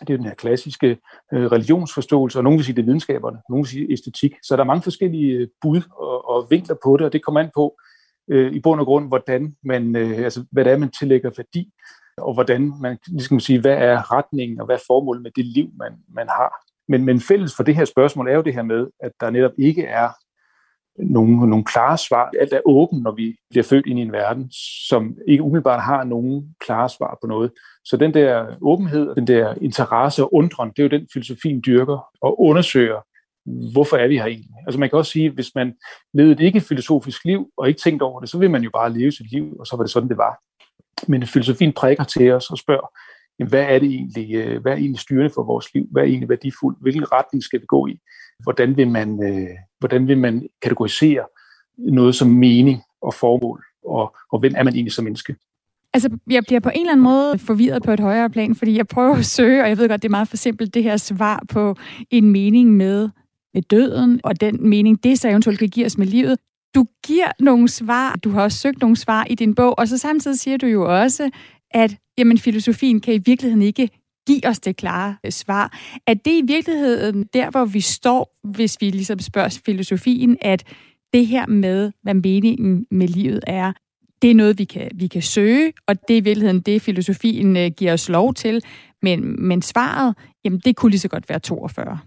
Det er den her klassiske øh, religionsforståelse, og nogle vil sige, det er videnskaberne, nogle vil sige æstetik. Så der er mange forskellige øh, bud og, og vinkler på det, og det kommer an på, øh, i bund og grund, hvordan man, øh, altså, hvad det er, man tillægger værdi, og hvordan man, ligesom sige, hvad er retningen, og hvad er formålet med det liv, man, man har. Men, men fælles for det her spørgsmål er jo det her med, at der netop ikke er nogle, nogle klare svar. Alt er åbent, når vi bliver født ind i en verden, som ikke umiddelbart har nogen klare svar på noget. Så den der åbenhed, den der interesse og undren, det er jo den filosofien dyrker og undersøger, hvorfor er vi her egentlig? Altså man kan også sige, hvis man levede et ikke-filosofisk liv og ikke tænkte over det, så vil man jo bare leve sit liv, og så var det sådan, det var. Men filosofien prikker til os og spørger, jamen, hvad er det egentlig, øh, hvad er egentlig styrende for vores liv? Hvad er egentlig værdifuldt? Hvilken retning skal vi gå i? Hvordan vil man, øh, hvordan vil man kategorisere noget som mening og formål? Og, og hvem er man egentlig som menneske? Altså, jeg bliver på en eller anden måde forvirret på et højere plan, fordi jeg prøver at søge, og jeg ved godt, det er meget for simpelt, det her svar på en mening med med døden, og den mening, det så eventuelt kan give os med livet. Du giver nogle svar, du har også søgt nogle svar i din bog, og så samtidig siger du jo også, at jamen, filosofien kan i virkeligheden ikke give os det klare øh, svar. Er det i virkeligheden der, hvor vi står, hvis vi ligesom spørger filosofien, at det her med, hvad meningen med livet er, det er noget, vi kan, vi kan søge, og det er i virkeligheden det, filosofien øh, giver os lov til. Men, men svaret, jamen det kunne lige så godt være 42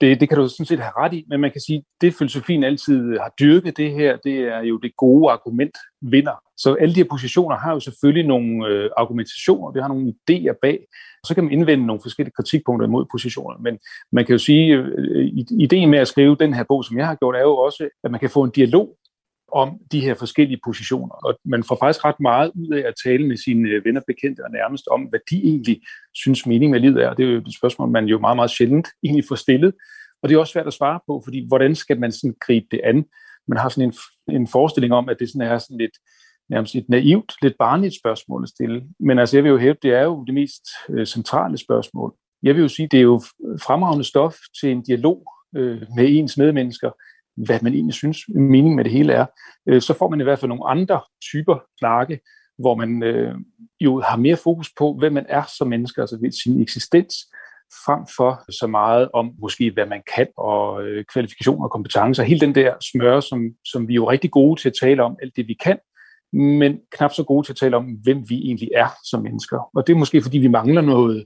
det, det kan du sådan set have ret i, men man kan sige, at det filosofien altid har dyrket det her, det er jo det gode argument vinder. Så alle de her positioner har jo selvfølgelig nogle øh, argumentationer, det har nogle idéer bag, og så kan man indvende nogle forskellige kritikpunkter imod positionerne. Men man kan jo sige, øh, øh ideen med at skrive den her bog, som jeg har gjort, er jo også, at man kan få en dialog om de her forskellige positioner. Og man får faktisk ret meget ud af at tale med sine øh, venner, bekendte og nærmest om, hvad de egentlig synes mening med livet er. Det er jo et spørgsmål, man jo meget, meget sjældent egentlig får stillet. Og det er også svært at svare på, fordi hvordan skal man sådan gribe det an? Man har sådan en, en forestilling om, at det sådan er sådan lidt nærmest et naivt, lidt barnligt spørgsmål at stille. Men altså, jeg vil jo hæve, det er jo det mest øh, centrale spørgsmål. Jeg vil jo sige, det er jo fremragende stof til en dialog øh, med ens medmennesker, hvad man egentlig synes meningen med det hele er, øh, så får man i hvert fald nogle andre typer snakke, hvor man øh, jo har mere fokus på, hvem man er som menneske, altså ved sin eksistens, frem for så meget om måske, hvad man kan, og øh, kvalifikationer og kompetencer. Hele den der smør, som, som vi er jo rigtig gode til at tale om, alt det vi kan, men knap så gode til at tale om, hvem vi egentlig er som mennesker. Og det er måske, fordi vi mangler noget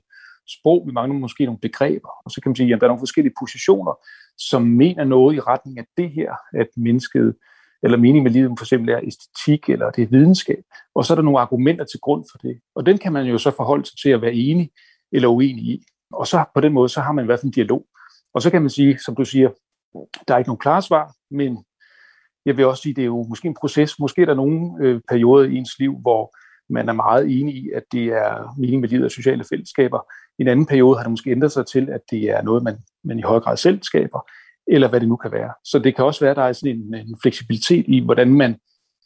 sprog, vi mangler måske nogle begreber, og så kan man sige, at der er nogle forskellige positioner, som mener noget i retning af det her, at mennesket, eller mening med livet for eksempel er æstetik, eller det er videnskab, og så er der nogle argumenter til grund for det. Og den kan man jo så forholde sig til at være enig eller uenig i. Og så på den måde, så har man i hvert fald en dialog. Og så kan man sige, som du siger, der er ikke nogen klare svar, men jeg vil også sige, det er jo måske en proces. Måske er der nogle øh, perioder i ens liv, hvor man er meget enig i, at det er mening med livet af sociale fællesskaber. I en anden periode har det måske ændret sig til, at det er noget, man, man i høj grad selv skaber, eller hvad det nu kan være. Så det kan også være, at der er sådan en, en fleksibilitet i, hvordan man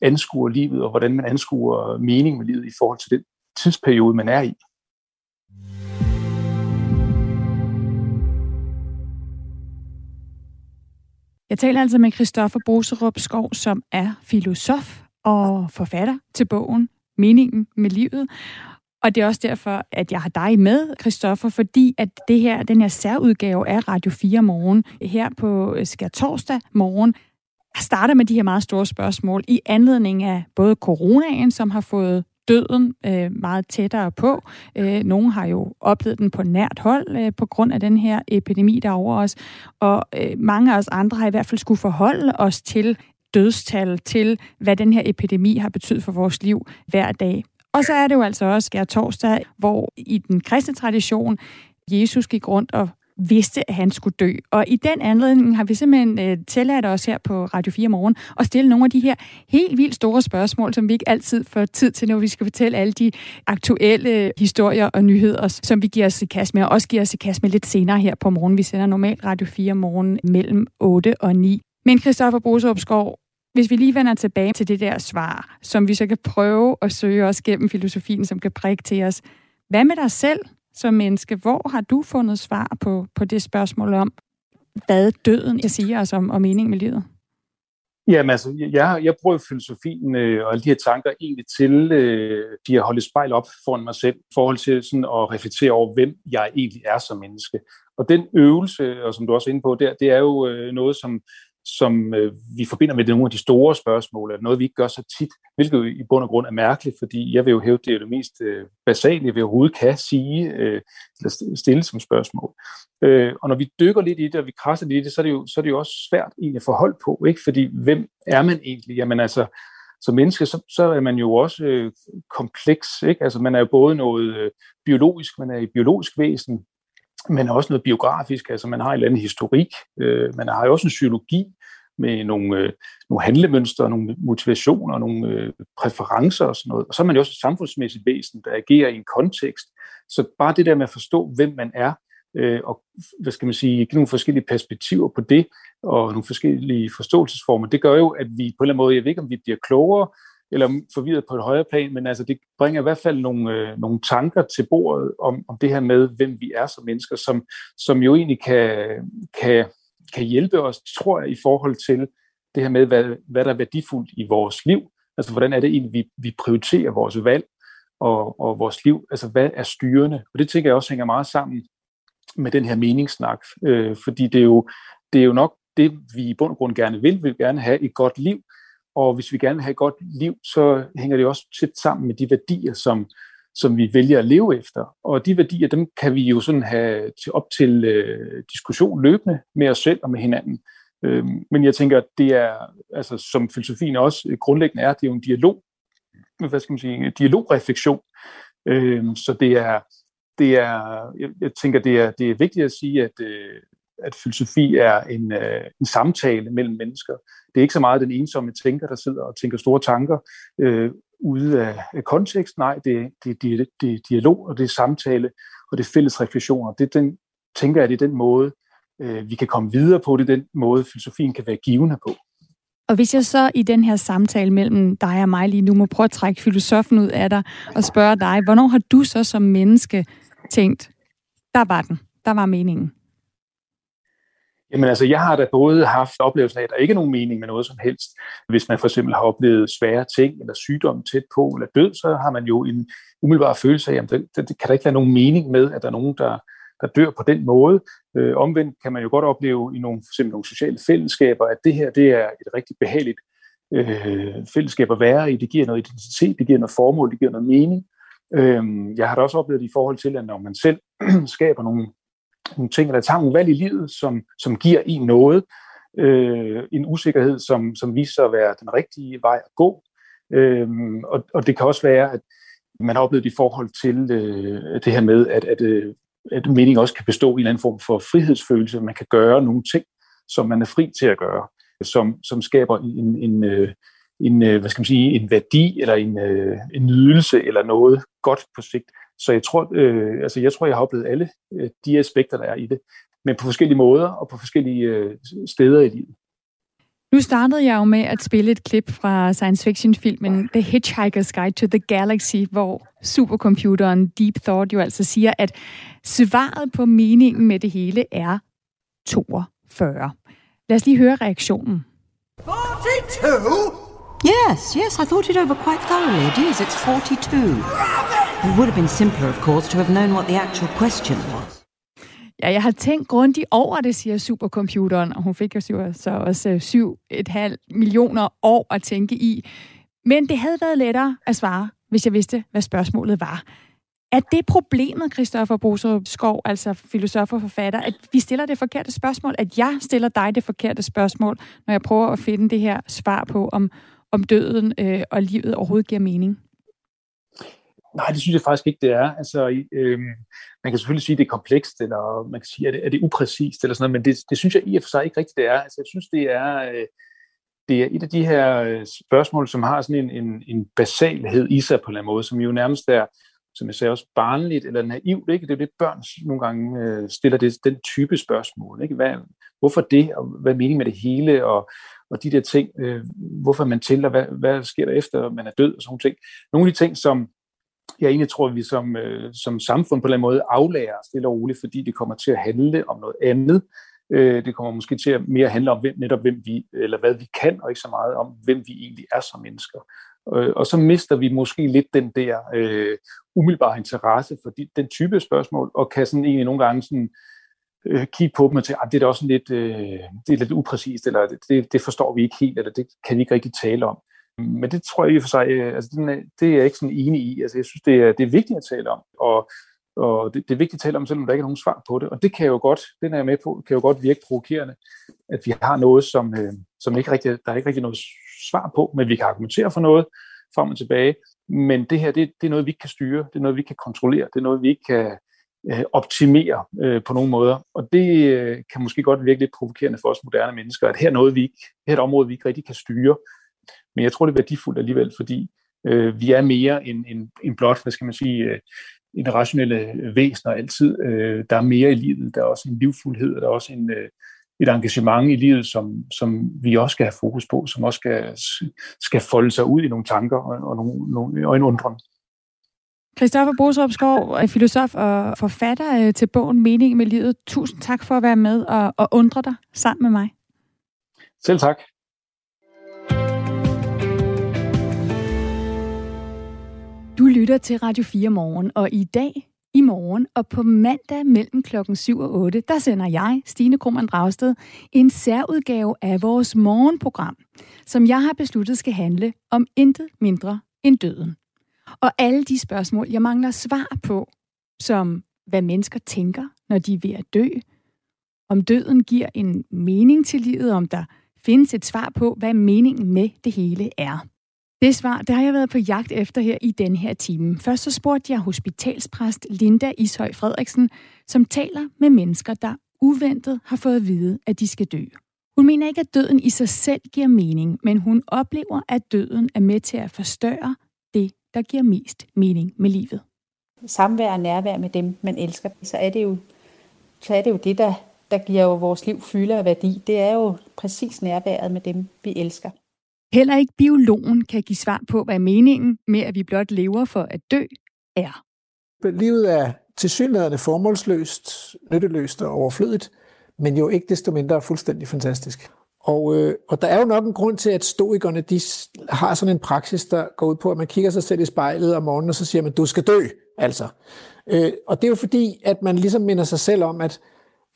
anskuer livet, og hvordan man anskuer mening med livet i forhold til den tidsperiode, man er i. Jeg taler altså med Christoffer Boserup Skov, som er filosof og forfatter til bogen Meningen med livet. Og det er også derfor, at jeg har dig med, Christoffer, fordi at det her, den her særudgave af Radio 4 morgen, her på øh, skær torsdag morgen, starter med de her meget store spørgsmål i anledning af både coronaen, som har fået døden øh, meget tættere på. Øh, nogle har jo oplevet den på nært hold øh, på grund af den her epidemi, der er over os. Og øh, mange af os andre har i hvert fald skulle forholde os til dødstal, til hvad den her epidemi har betydet for vores liv hver dag. Og så er det jo altså også skær torsdag, hvor i den kristne tradition, Jesus gik rundt og vidste, at han skulle dø. Og i den anledning har vi simpelthen øh, tilladt os her på Radio 4 Morgen at stille nogle af de her helt vildt store spørgsmål, som vi ikke altid får tid til, når vi skal fortælle alle de aktuelle historier og nyheder, som vi giver os i kast med, og også giver os i kast med lidt senere her på morgen. Vi sender normalt Radio 4 Morgen mellem 8 og 9. Men Christoffer Boseopskov, hvis vi lige vender tilbage til det der svar, som vi så kan prøve at søge os gennem filosofien, som kan prikke til os. Hvad med dig selv? Som menneske. Hvor har du fundet svar på, på det spørgsmål om, hvad døden jeg siger os om, om mening med livet? Jamen altså, jeg, jeg bruger filosofien øh, og alle de her tanker egentlig til øh, de at holde spejl op foran mig selv, i forhold til sådan at reflektere over, hvem jeg egentlig er som menneske. Og den øvelse, og som du også er inde på der, det er jo øh, noget, som som øh, vi forbinder med nogle af de store spørgsmål, eller noget, vi ikke gør så tit, hvilket jo i bund og grund er mærkeligt, fordi jeg vil jo hæve, det er det mest øh, basale, vi overhovedet kan sige, øh, eller stille som spørgsmål. Øh, og når vi dykker lidt i det, og vi krasser lidt i det, så er det jo, så er det jo også svært egentlig at forholde på, ikke? fordi hvem er man egentlig? Jamen altså, som menneske, så, så er man jo også øh, kompleks. Ikke? Altså, man er jo både noget øh, biologisk, man er et biologisk væsen, men også noget biografisk, altså man har en eller anden historik, øh, man har jo også en psykologi med nogle, øh, nogle handlemønstre, nogle motivationer, nogle øh, præferencer og sådan noget. Og så er man jo også et samfundsmæssigt væsen, der agerer i en kontekst. Så bare det der med at forstå, hvem man er, øh, og hvad skal man sige, give nogle forskellige perspektiver på det, og nogle forskellige forståelsesformer, det gør jo, at vi på en eller anden måde, jeg ved ikke, om vi bliver klogere, eller forvirret på et højere plan, men altså det bringer i hvert fald nogle, øh, nogle tanker til bordet om, om det her med, hvem vi er som mennesker, som, som jo egentlig kan, kan, kan hjælpe os, tror jeg, i forhold til det her med, hvad, hvad der er værdifuldt i vores liv. Altså hvordan er det egentlig, vi, vi prioriterer vores valg og, og vores liv, altså hvad er styrende? Og det tænker jeg også hænger meget sammen med den her meningssnak, øh, fordi det er, jo, det er jo nok det, vi i bund og grund gerne vil. Vi vil gerne have et godt liv, og hvis vi gerne vil have et godt liv, så hænger det også tæt sammen med de værdier, som, som vi vælger at leve efter. Og de værdier, dem kan vi jo sådan have til, op til øh, diskussion løbende med os selv og med hinanden. Øh, men jeg tænker, at det er, altså som filosofien også grundlæggende er, det er jo en dialog, hvad skal man sige, en dialogreflektion. Øh, så det er, det er, jeg, jeg tænker, det er, det er vigtigt at sige, at, øh, at filosofi er en, øh, en samtale mellem mennesker. Det er ikke så meget den ensomme tænker, der sidder og tænker store tanker øh, ude af, af kontekst. Nej, det, det, det, det er dialog, og det er samtale, og det er fælles refleksioner. Det den, tænker jeg, det er den måde, øh, vi kan komme videre på. Det er den måde, filosofien kan være givende på. Og hvis jeg så i den her samtale mellem dig og mig lige nu må prøve at trække filosofen ud af dig og spørge dig, hvornår har du så som menneske tænkt, der var den, der var meningen? Jamen altså, jeg har da både haft oplevelsen af, at der ikke er nogen mening med noget som helst. Hvis man for eksempel har oplevet svære ting, eller sygdom tæt på, eller død, så har man jo en umiddelbar følelse af, at det, det, det kan der ikke være nogen mening med, at der er nogen, der, der dør på den måde. Øh, omvendt kan man jo godt opleve i nogle, for eksempel nogle sociale fællesskaber, at det her det er et rigtig behageligt øh, fællesskab at være i. Det giver noget identitet, det giver noget formål, det giver noget mening. Øh, jeg har da også oplevet det i forhold til, at når man selv skaber nogle nogle ting, eller tager nogle valg i livet, som, som giver en noget, øh, en usikkerhed, som, som viser sig at være den rigtige vej at gå. Øh, og, og det kan også være, at man har oplevet i forhold til øh, det her med, at, at, øh, at mening også kan bestå i en eller anden form for frihedsfølelse. Man kan gøre nogle ting, som man er fri til at gøre, som, som skaber en, en, øh, en, øh, hvad skal man sige, en værdi eller en, øh, en nydelse eller noget godt på sigt, så jeg tror, øh, altså jeg tror, jeg har oplevet alle øh, de aspekter, der er i det, men på forskellige måder og på forskellige øh, steder i livet. Nu startede jeg jo med at spille et klip fra science fiction-filmen The Hitchhiker's Guide to the Galaxy, hvor supercomputeren Deep Thought jo altså siger, at svaret på meningen med det hele er 42. Lad os lige høre reaktionen. 42? Yes, yes, I thought it over quite thoroughly. It is, it's 42. It would have been simpler, of course, to have known what the actual question was. Ja, jeg har tænkt grundigt over det, siger supercomputeren, og hun fik jo så også øh, 7,5 millioner år at tænke i. Men det havde været lettere at svare hvis jeg vidste, hvad spørgsmålet var. Er det problemet, Christoffer Boserup Skov, altså filosof og forfatter, at vi stiller det forkerte spørgsmål, at jeg stiller dig det forkerte spørgsmål, når jeg prøver at finde det her svar på, om, om døden øh, og livet overhovedet giver mening? Nej, det synes jeg faktisk ikke, det er. Altså, øh, man kan selvfølgelig sige, at det er komplekst, eller man kan sige, at det, er det upræcist, eller sådan noget, men det, det synes jeg i og for sig ikke rigtigt, det er. Altså, jeg synes, det er, øh, det er et af de her øh, spørgsmål, som har sådan en, en, en basalhed i sig på en eller anden måde, som jo nærmest er, som jeg sagde, også barnligt eller naivt. Ikke? Det er det, børn nogle gange øh, stiller det, den type spørgsmål. Ikke? Hvad, hvorfor det, og hvad er meningen med det hele, og, og de der ting, øh, hvorfor man til, og hvad, hvad sker der efter, man er død, og sådan ting. Nogle af de ting, som jeg egentlig tror, at vi som, øh, som samfund på en eller anden måde aflærer stille og roligt, fordi det kommer til at handle om noget andet. Øh, det kommer måske til at mere handle om hvem, netop hvem vi, eller hvad vi kan, og ikke så meget om, hvem vi egentlig er som mennesker. Øh, og så mister vi måske lidt den der øh, umiddelbare interesse for de, den type spørgsmål, og kan sådan egentlig nogle gange sådan, øh, kigge på dem og tænke, at det er da også lidt, øh, det er lidt upræcist, eller det, det forstår vi ikke helt, eller det kan vi ikke rigtig tale om. Men det tror jeg i for sig, øh, altså den øh, det er jeg ikke sådan enig i. Altså jeg synes, det er, det er vigtigt at tale om, og, og det, det er vigtigt at tale om, selvom der ikke er nogen svar på det. Og det kan jo godt, den er jeg med på, kan jo godt virke provokerende, at vi har noget, som, øh, som ikke rigtig, der er ikke rigtig noget svar på, men vi kan argumentere for noget frem og tilbage. Men det her, det, det er noget, vi ikke kan styre, det er noget, vi kan kontrollere, det er noget, vi ikke kan øh, optimere øh, på nogle måder. Og det øh, kan måske godt virke lidt provokerende for os moderne mennesker, at her noget, vi ikke, her er et område, vi ikke rigtig kan styre. Men jeg tror, det er værdifuldt alligevel, fordi øh, vi er mere end, end, end blot, hvad skal man sige, øh, en rationelle væsener altid. Øh, der er mere i livet, der er også en livfuldhed, der er også en, øh, et engagement i livet, som, som vi også skal have fokus på, som også skal, skal folde sig ud i nogle tanker og, og, nogle, nogle, og en undren. Christoffer Boserup Skov er filosof og forfatter øh, til bogen Mening med livet. Tusind tak for at være med og, og undre dig sammen med mig. Selv tak. Du lytter til Radio 4 morgen, og i dag, i morgen og på mandag mellem klokken 7 og 8, der sender jeg, Stine Krummernd Dragsted, en særudgave af vores morgenprogram, som jeg har besluttet skal handle om intet mindre end døden. Og alle de spørgsmål, jeg mangler svar på, som hvad mennesker tænker, når de er ved at dø, om døden giver en mening til livet, om der findes et svar på, hvad meningen med det hele er. Det svar, det har jeg været på jagt efter her i den her time. Først så spurgte jeg hospitalspræst Linda Ishøj Frederiksen, som taler med mennesker, der uventet har fået at vide, at de skal dø. Hun mener ikke, at døden i sig selv giver mening, men hun oplever, at døden er med til at forstørre det, der giver mest mening med livet. Samvær og nærvær med dem, man elsker, så er det jo, så er det, jo det, der, der giver jo vores liv fylde og værdi. Det er jo præcis nærværet med dem, vi elsker. Heller ikke biologen kan give svar på, hvad meningen med, at vi blot lever for at dø, er. Livet er tilsyneladende formålsløst, nytteløst og overflødigt, men jo ikke desto mindre fuldstændig fantastisk. Og, øh, og der er jo nok en grund til, at stoikerne de har sådan en praksis, der går ud på, at man kigger sig selv i spejlet om morgenen, og så siger man, du skal dø, altså. Øh, og det er jo fordi, at man ligesom minder sig selv om, at,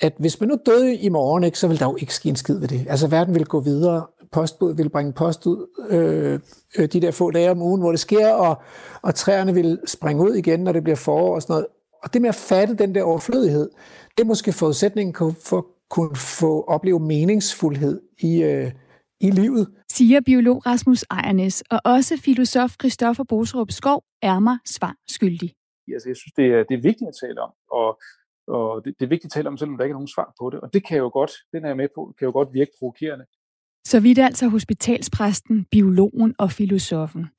at hvis man nu døde i morgen, ikke, så vil der jo ikke ske en skid ved det. Altså verden vil gå videre, postbud vil bringe post ud øh, øh, de der få dage om ugen, hvor det sker, og, og træerne vil springe ud igen, når det bliver forår og sådan noget. Og det med at fatte den der overflødighed, det er måske forudsætningen for at kunne få opleve meningsfuldhed i, øh, i livet. Siger biolog Rasmus Ejernes, og også filosof Christoffer Boserup Skov er mig svar skyldig. Altså, jeg synes, det er, det er vigtigt at tale om, og, og det, det er vigtigt at tale om, selvom der ikke er nogen svar på det. Og det kan jo godt, den er jeg med på, kan jo godt virke provokerende. Så vidt altså hospitalspræsten, biologen og filosofen.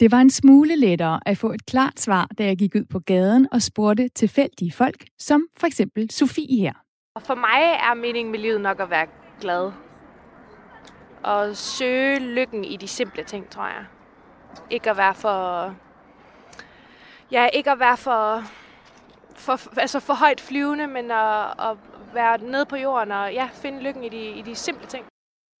Det var en smule lettere at få et klart svar, da jeg gik ud på gaden og spurgte tilfældige folk, som for eksempel Sofie her. Og for mig er meningen med livet nok at være glad. Og søge lykken i de simple ting, tror jeg. Ikke at være for... Ja, ikke at være for, for, altså for højt flyvende, men at, at være nede på jorden og ja, finde lykken i de, i de simple ting.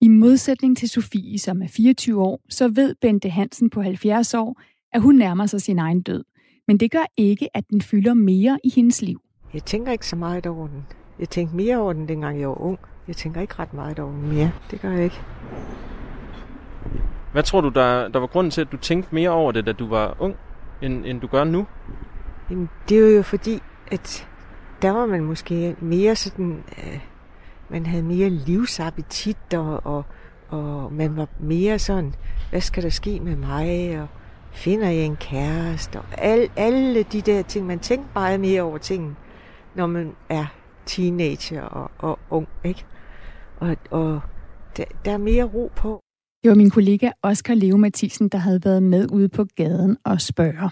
I modsætning til Sofie, som er 24 år, så ved Bente Hansen på 70 år, at hun nærmer sig sin egen død. Men det gør ikke, at den fylder mere i hendes liv. Jeg tænker ikke så meget over den. Jeg tænkte mere over den, dengang jeg var ung. Jeg tænker ikke ret meget over den mere. Det gør jeg ikke. Hvad tror du, der, der var grunden til, at du tænkte mere over det, da du var ung? end, end du gør nu? Jamen, det er jo fordi, at der var man måske mere sådan, øh, man havde mere livsappetit, og, og, og man var mere sådan, hvad skal der ske med mig, og finder jeg en kæreste, og al, alle de der ting. Man tænker meget mere over tingene, når man er teenager og, og ung, ikke? Og, og der, der er mere ro på. Det var min kollega Oscar Leo Mathisen, der havde været med ude på gaden og spørge.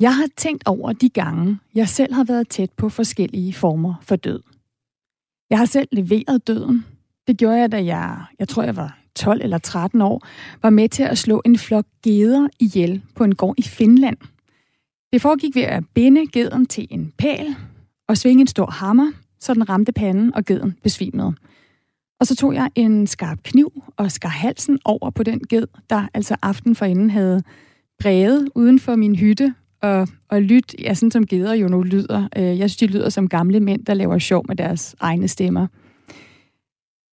Jeg har tænkt over de gange, jeg selv har været tæt på forskellige former for død. Jeg har selv leveret døden. Det gjorde jeg, da jeg, jeg tror jeg var 12 eller 13 år, var med til at slå en flok geder ihjel på en gård i Finland. Det foregik ved at binde geden til en pæl og svinge en stor hammer, så den ramte panden, og geden besvimede. Og så tog jeg en skarp kniv og skar halsen over på den ged, der altså aften forinden havde brevet uden for min hytte at, at lytte, ja, sådan som geder jo nu lyder. Øh, jeg synes, de lyder som gamle mænd, der laver sjov med deres egne stemmer.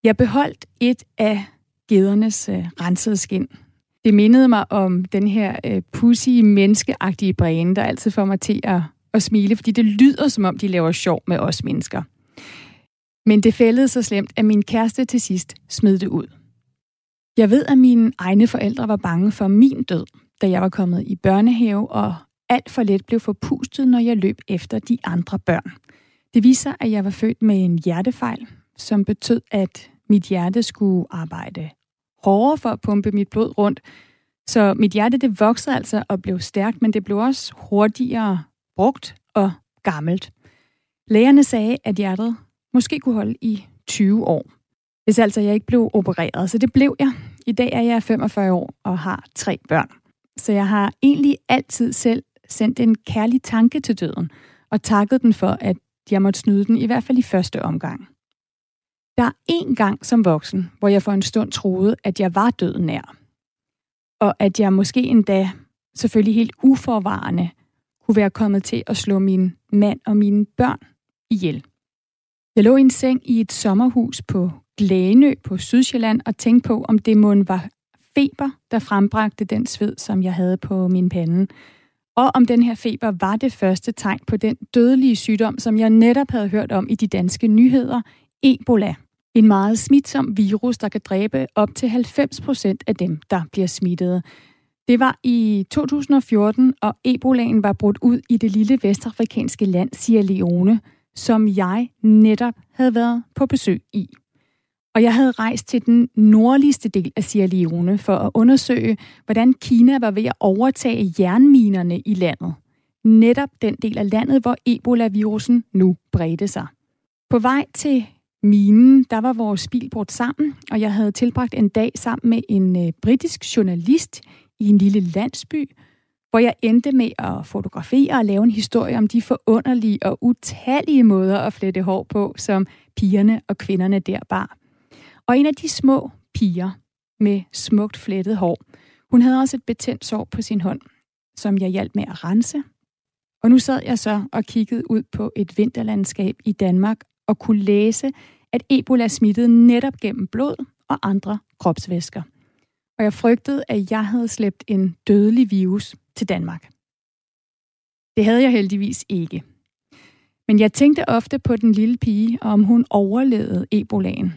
Jeg beholdt et af gedernes øh, rensede skin. Det mindede mig om den her øh, pussy, menneskeagtige bræne, der altid får mig til at, at smile, fordi det lyder som om, de laver sjov med os mennesker. Men det fældede så slemt, at min kæreste til sidst smed det ud. Jeg ved, at mine egne forældre var bange for min død, da jeg var kommet i børnehave, og alt for let blev forpustet, når jeg løb efter de andre børn. Det viser, at jeg var født med en hjertefejl, som betød, at mit hjerte skulle arbejde hårdere for at pumpe mit blod rundt. Så mit hjerte det voksede altså og blev stærkt, men det blev også hurtigere brugt og gammelt. Lægerne sagde, at hjertet måske kunne holde i 20 år, hvis altså jeg ikke blev opereret. Så det blev jeg. I dag er jeg 45 år og har tre børn. Så jeg har egentlig altid selv sendt en kærlig tanke til døden, og takket den for, at jeg måtte snyde den, i hvert fald i første omgang. Der er en gang som voksen, hvor jeg for en stund troede, at jeg var døden nær. Og at jeg måske endda, selvfølgelig helt uforvarende, kunne være kommet til at slå min mand og mine børn ihjel. Jeg lå i en seng i et sommerhus på Glænø på Sydsjælland og tænkte på, om det måden var feber, der frembragte den sved, som jeg havde på min pande og om den her feber var det første tegn på den dødelige sygdom, som jeg netop havde hørt om i de danske nyheder, Ebola. En meget smitsom virus, der kan dræbe op til 90 procent af dem, der bliver smittet. Det var i 2014, og ebolaen var brudt ud i det lille vestafrikanske land Sierra Leone, som jeg netop havde været på besøg i. Og jeg havde rejst til den nordligste del af Sierra Leone for at undersøge, hvordan Kina var ved at overtage jernminerne i landet. Netop den del af landet, hvor Ebola-virusen nu bredte sig. På vej til minen, der var vores bil brudt sammen, og jeg havde tilbragt en dag sammen med en øh, britisk journalist i en lille landsby, hvor jeg endte med at fotografere og lave en historie om de forunderlige og utallige måder at flette hår på, som pigerne og kvinderne der bar. Og en af de små piger med smukt flettet hår, hun havde også et betændt sår på sin hånd, som jeg hjalp med at rense. Og nu sad jeg så og kiggede ud på et vinterlandskab i Danmark og kunne læse, at Ebola smittede netop gennem blod og andre kropsvæsker. Og jeg frygtede, at jeg havde slæbt en dødelig virus til Danmark. Det havde jeg heldigvis ikke. Men jeg tænkte ofte på den lille pige, og om hun overlevede ebolaen.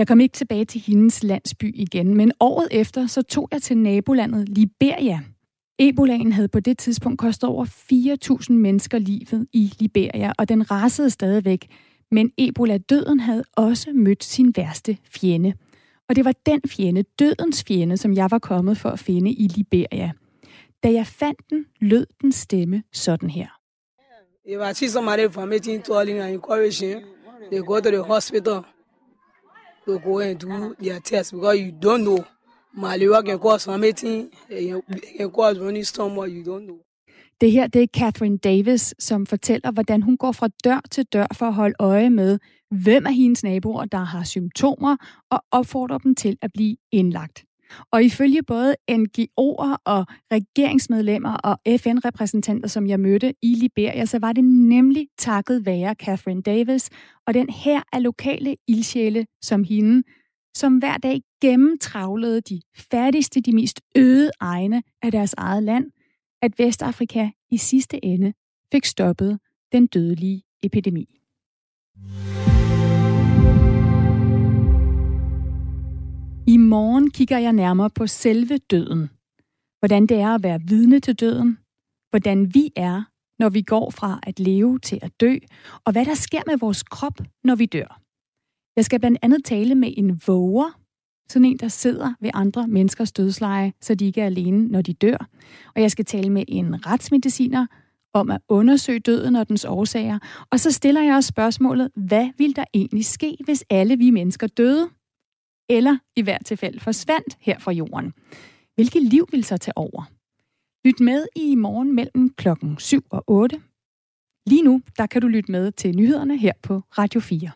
Jeg kom ikke tilbage til hendes landsby igen, men året efter så tog jeg til nabolandet Liberia. Ebolaen havde på det tidspunkt kostet over 4.000 mennesker livet i Liberia, og den rasede stadigvæk. Men Ebola-døden havde også mødt sin værste fjende. Og det var den fjende, dødens fjende, som jeg var kommet for at finde i Liberia. Da jeg fandt den, lød den stemme sådan her. If I see somebody vomiting, twirling and encouraging, they go to the hospital to go and do their test because you don't know. Malaria can cause vomiting, eh, it can cause running stomach, you don't know. Det her, det er Catherine Davis, som fortæller, hvordan hun går fra dør til dør for at holde øje med, hvem af hendes naboer, der har symptomer, og opfordrer dem til at blive indlagt. Og ifølge både NGO'er og regeringsmedlemmer og FN-repræsentanter, som jeg mødte i Liberia, så var det nemlig takket være Catherine Davis og den her af lokale ildsjæle som hende, som hver dag gennemtravlede de fattigste, de mest øde egne af deres eget land, at Vestafrika i sidste ende fik stoppet den dødelige epidemi. Morgen kigger jeg nærmere på selve døden. Hvordan det er at være vidne til døden. Hvordan vi er, når vi går fra at leve til at dø. Og hvad der sker med vores krop, når vi dør. Jeg skal blandt andet tale med en våger, sådan en, der sidder ved andre menneskers dødsleje, så de ikke er alene, når de dør. Og jeg skal tale med en retsmediciner om at undersøge døden og dens årsager. Og så stiller jeg også spørgsmålet, hvad vil der egentlig ske, hvis alle vi mennesker døde? Eller i hvert tilfælde forsvandt her fra jorden. Hvilket liv vil så tage over? Lyt med i morgen mellem klokken 7 og 8. Lige nu, der kan du lytte med til nyhederne her på Radio 4.